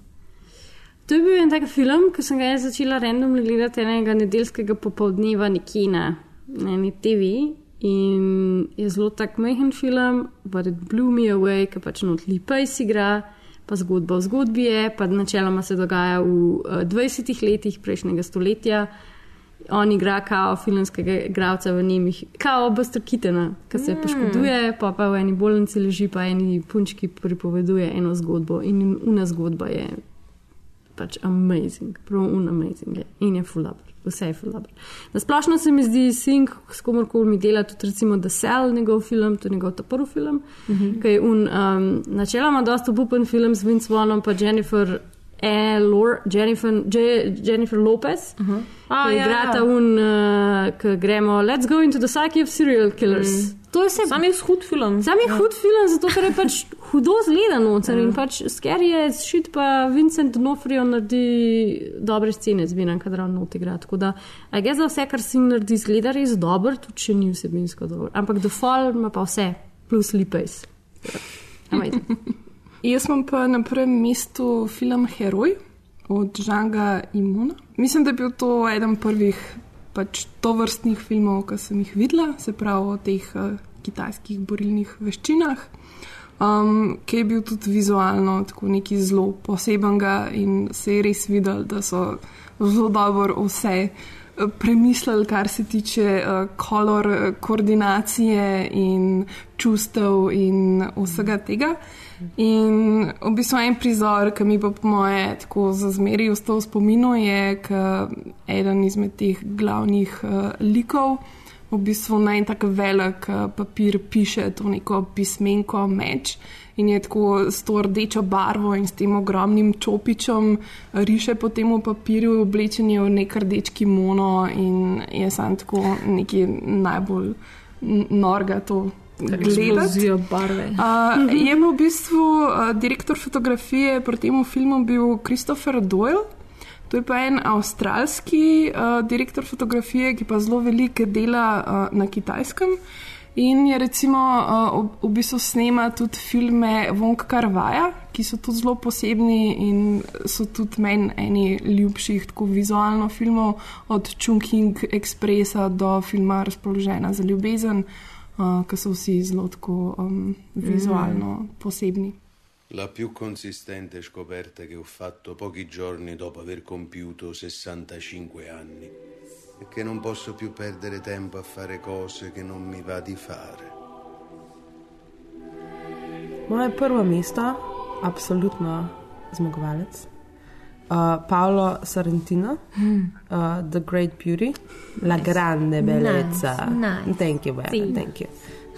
To je bil en tak film, ki sem ga jaz začela randomno gledati enega nedeljskega popoldneva nekje na, eni TV. In je zelo tak majhen film, but it blew me away, ker pač not lipa igra, pa zgodba o zgodbi je, pa načeloma se dogaja v uh, 20 letih prejšnjega stoletja. On igra kao filmskega igralca v Nemih, kao Buster Kitena, ki se Mm. poškoduje, pa pa v eni bolnici leži, pa eni punčki pripoveduje eno zgodbo in una zgodba je pač amazing, prav unamazing je in je full up, vse je full up. Na splošno se mi zdi Sink, s komorkoli mi dela, tudi recimo The Cell, njegov film, to je njegov ta prvi film, mm -hmm. ki je un, um, načeloma dosta obupen film z Vince Vonom pa Jennifer. E, Lor, Jennifer, Je, Jennifer Lopez, uh -huh. A, ki ja, igrata ja. un, uh, ki gremo, let's go into the psyche of serial killers. Mm. To je vse. Sam je hud film. Sam je ja. hud film, zato ker je pač hudo zgledan noter in pač scary je šit, pa Vincent D'Onofrio naredi dobre scene, zbiram, kadar on not igra. Tako da, a gre za vse, kar si naredi, zgleda res dobro, tudi če ni vsebinsko dobro. Ampak The Fall ima pa vse, plus Lipes. Amazing. (laughs) Jaz imam pa na prvem mestu film Heroj od Žanga Imuna. Mislim, da je bil to eden prvih pač tovrstnih filmov, ki sem jih videla, se pravi o teh uh, kitajskih borilnih veščinah, um, ki je bil tudi vizualno tako nekaj zelo posebenega in se je res videl, da so zelo dobro vse eh, premislili, kar se tiče uh, kolor koordinacije in čustev in vsega tega. In v bistvu en prizor, ki mi bo po moje tako za zmeri ostal v spominu, je, ko eden izmed teh glavnih uh, likov v bistvu na en tak velik uh, papir piše to neko pismenko meč. In je tako s to rdečo barvo in s tem ogromnim čopičem riše po tem papirju, oblečen je v nek rdeč kimono in je sam tako neki najbolj norga to gledati. barve. Uh, je v bistvu uh, direktor fotografije pri tem filmu bil Christopher Doyle. To je pa en avstralski uh, direktor fotografije, ki pa zelo veliko dela uh, na kitajskem. In je recimo uh, v, bistvu snema tudi filme Wong Kar-vaja, ki so tudi zelo posebni in so tudi meni eni ljubših tako vizualno filmov, od Chungking Expressa do filma Razpoložena za ljubezen, uh, ki so vsi zelo tako um, vizualno mm. posebni. La più consistente scoperta che ho fatto pochi giorni dopo aver compiuto 65 anni è che non posso più perdere tempo a fare cose che non mi va di fare. Moje prvo mesto, absolutno zmagovalec. Uh, Paolo Sorrentino, uh, The Great Beauty, La Grande Bellezza. Nice, nice. Thank you, Vera, Sì. thank you.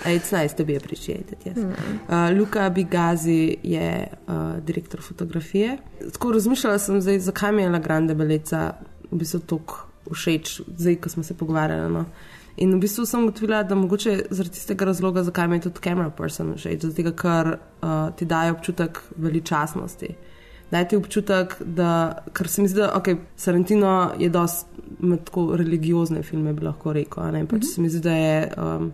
Uh, It's nice to be appreciated. Yes. Uh, Luka Bigazi je uh, direktor fotografije. Tako razmišljala sem, zdaj, zakaj mi je La Grande Bellezza v bistvu tako všeč, zdaj, ko smo se pogovarjali. No. In v bistvu sem ugotovila, da mogoče zaradi tistega razloga, zakaj mi je tudi camera person všeč, zato ker uh, ti daje občutek veličastnosti. Daj ti občutek, da, ker se mi zdi, da okay, Sarantino je dosti tako religiozne filme, bi lahko rekel. Pač mm -hmm. se mi zdi, da je. Um,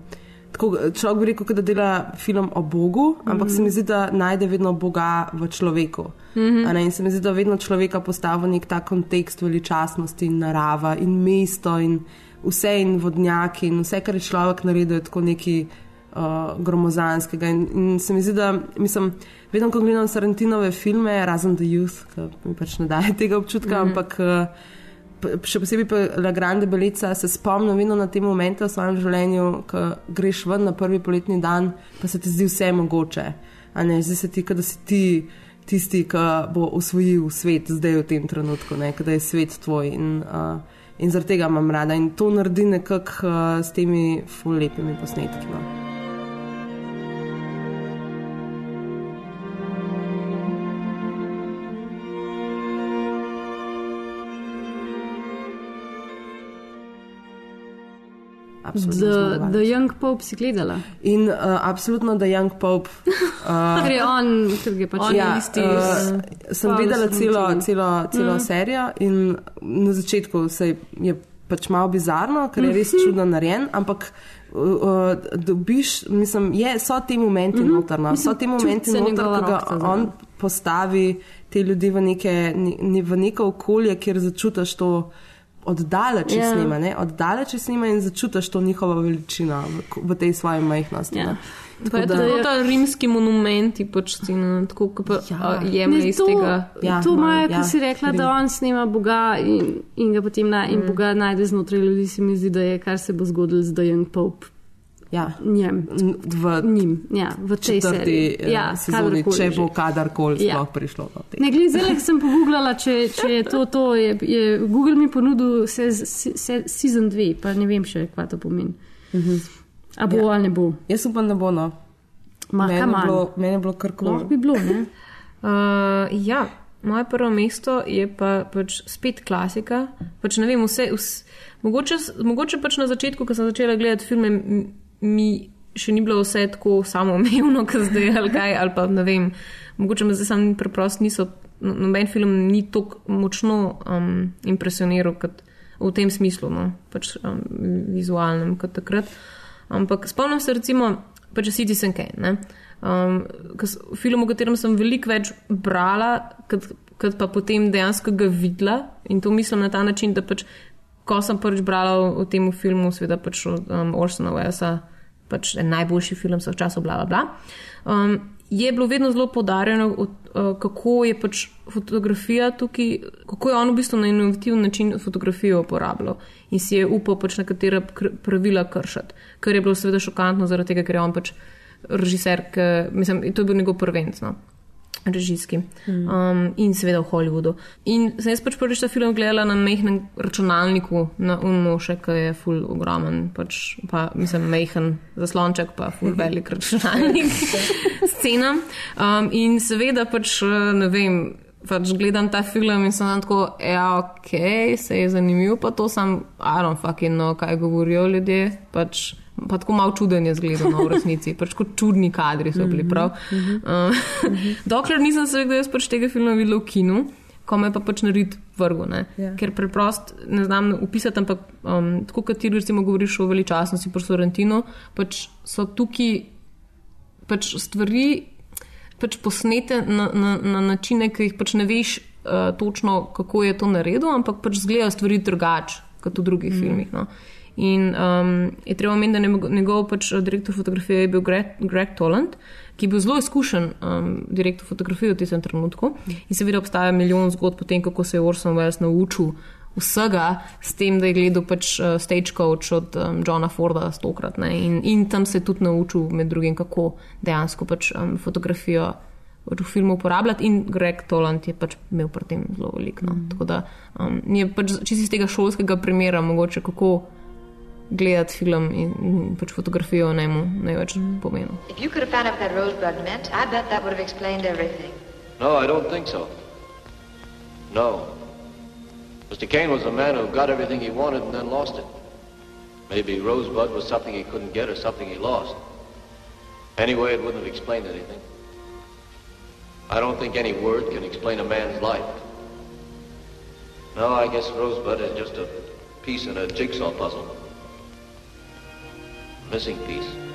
Tako, človek bi rekel, da dela film o Bogu, ampak mm -hmm. se mi zdi, da najde vedno Boga v človeku. Mm -hmm. In se mi zdi, da vedno človeka postavi v nek ta kontekst veličastnosti in narava in mesto in vse in vodnjaki in vse, kar je človek naredil, je tako neki uh, gromozanskega. In, in se mi zdi, da mislim, vedno, ko gledam Sarantinove filme, razen The Youth, ki mi pač ne daje (laughs) tega občutka, mm -hmm. ampak. Uh, še posebej pa La Grande Belica, se spomnim vedno na te momente v svojem življenju, ko greš ven na prvi poletni dan, pa se ti zdi vse mogoče. A Ne, zdi se ti, da si ti tisti, ki bo osvojil svet zdaj v tem trenutku, ne, da je svet tvoj. In, uh, in zaradi tega imam rada in to naredi nekako uh, s temi ful lepimi posnetki. No. Absolutno The, Young Pope si gledala. In uh, absolutno, da Young Pope. (laughs) Uh, Ker je on, ker je pač ja, isti. uh, sem Paolo gledala celo, celo, celo Mm. mm. serijo in na začetku se je pač malo bizarno, ker je res Mhm. čudno narejen, ampak uh, uh, dobiš, mislim, je, so ti momenti mm -hmm. noter, no, so ti momenti njegova ki ga on postavi te ljudi v, neke, ne, v neko okolje, kjer začutiš to oddaleč Ja. yeah. snima, ne? oddaleč snima in začutiš to njihovo veličino v, v tej svoji majhnosti. Ja. ne. Pa je tako ta rimski monumenti, pač scena, tako kot pa ja. jemlje Ne, iz to, tega. ja, to imajo, ki si rekla, da on snema Boga in, in ga potem na, in Boga najde znotraj ljudi, se mi zdi, da je kar se bo zgodilo z The Young Pope. Ja. Njem. V njim, ja, v tej četrti eh, Ja, sezoni, če bo kadarkoli Ja. sploh prišlo do tega. Ne, ko sem pogooglala, če, če je to, to je, je Google mi ponudil se, se, se, season 2, pa ne vem še, kaj to pomeni. A bo Ja. ali ne bo? Jaz upam, da bo no. Ma, Meni je bilo, meni je bilo kar kul. Lahko bi bilo, ne? Uh, ja, moje prvo mesto je pa pač spet klasika. Pač ne vem, vse, vse, mogoče, mogoče pač na začetku, ko sem začela gledati filme, mi še ni bilo vse tako samoumevno, (laughs) kot zdaj ali kaj, ali pa ne vem. Mogoče me zdaj sam preprosto niso, no- noben film ni tako močno um, impresioniral kot v tem smislu, no, pač um, vizualnem kot takrat. Ampak spomnim se recimo, pač Citizen Kane. Ne? Um, film, o katerem sem veliko več brala, kot, kot pa potem dejansko ga videla. In to mislim na ta način, da pač, ko sem prvič brala o, o tem filmu, seveda pač od um, Orsona Wellesa, pač najboljši film vseh časov, bla, bla, bla. Um, je bilo vedno zelo podarjeno, od, uh, kako je pač fotografija tukaj, kako je on v bistvu na inovativen način fotografijo uporabljal in si je upal pač nekatera pravila kršiti, kar je bilo seveda šokantno, zaradi tega, ker je on pač režiser, ki, mislim, to je bil njegov prvenc. No. Režijski um, in seveda v Hollywoodu. In sem jaz pač prvič ta film gledala na mehkem računalniku, na Unmoše, ki je full ogromen, pač, pa mislim, mehen zaslonček, pa full velik (laughs) računalnik (laughs) scena. Um, in seveda pač eh, ne vem. Pač gledam ta film in sem tam tako, ja, ok, se je zanimivo, pa to sem, I don't fucking know, kaj govorijo ljudje. Pač, pa tako malo čuden je zgledal no, v resnici, (laughs) pač kot čudni kadri so bili prav. (laughs) Uh, dokler nisem se vedel, da jaz pač tega filma videl v kinu, ko me pa pač nared vrgo, ne? Ja. ker preprost ne znam opisati, ampak um, tako kot ti recimo govoriš o veličastnosti pri Sorrentinu, pač so tukaj pač stvari pač posnete na, na, na načine, ki jih pač ne veš uh, točno, kako je to naredil, ampak pač zgledajo stvari drugače kot v drugih mm. filmih. No. In um, je treba omeniti, da njegov- njegov pač eh, direktor fotografije je bil Greg, Greg Toland, ki je bil zelo izkušen um, direktor fotografije v tem trenutku. In seveda obstaja milijon zgodb o tem, kako se je Orson Welles naučil vsega, s tem, da je gledal pač uh, Stagecoach od um, Johna Forda stokrat. ne. In, in tam se je tudi naučil, med drugim, kako dejansko pač um, fotografijo pač v filmu uporabljati. In Greg Toland je pač imel pri tem zelo veliko. No. Tako da um, je pač čisto iz tega šolskega primera mogoče kako gledati film in, in pač fotografijo njemu največ pomeni. If you could have found out what that rosebud meant, I bet that would have explained everything. No, I don't think so. No. Mr. Kane was a man who got everything he wanted and then lost it. Maybe Rosebud was something he couldn't get or something he lost. Anyway, it wouldn't have explained anything. I don't think any word can explain a man's life. No, I guess Rosebud is just a piece in a jigsaw puzzle. Missing piece.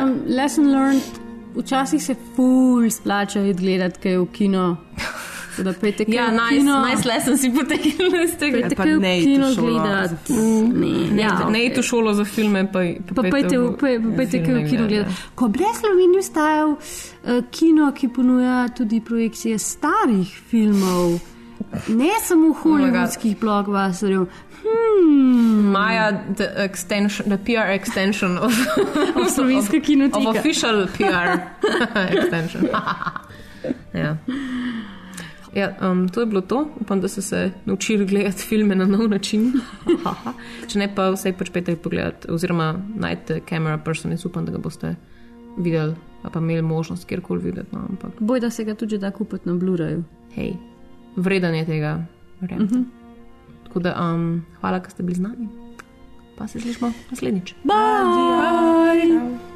Ja, lesson learned, včasih se ful splača iti gledati, kaj je v kino. Da pejte kaj Ja, v nice, nice lesson si potegnil (laughs) iz tega. Pejte kaj v kino gledati. Ne, Ne, ja, ne iti v šolo za filme, pa, Pa pejte v, kaj v kino gledati. Ko bi v Sloveniji stajal uh, kino, ki ponuja tudi projekcije starih filmov, ne samo hollywoodskih blockbusterjev. Hmm. Maja, the, extension, the PR extension of, (laughs) Of slovenske of, kinoteke. of official PR (laughs) extension. ja. Ja, um, to je bilo to. Upam, da ste se naučili gledati filme na nov način. (laughs) Če ne, pa vse pač pejte pogledati, oziroma najdete Camera Person in upam, da ga boste videli, pa imeli možnost kjerkoli videti. No, ampak, Boj, da se ga tudi da kupiti na Blu-rayu. hej, vreden je tega. verjemite. Mhm. Tako da, um, hvala, da ste bili z nami. Pa se slišmo naslednjič. Bye! Bye.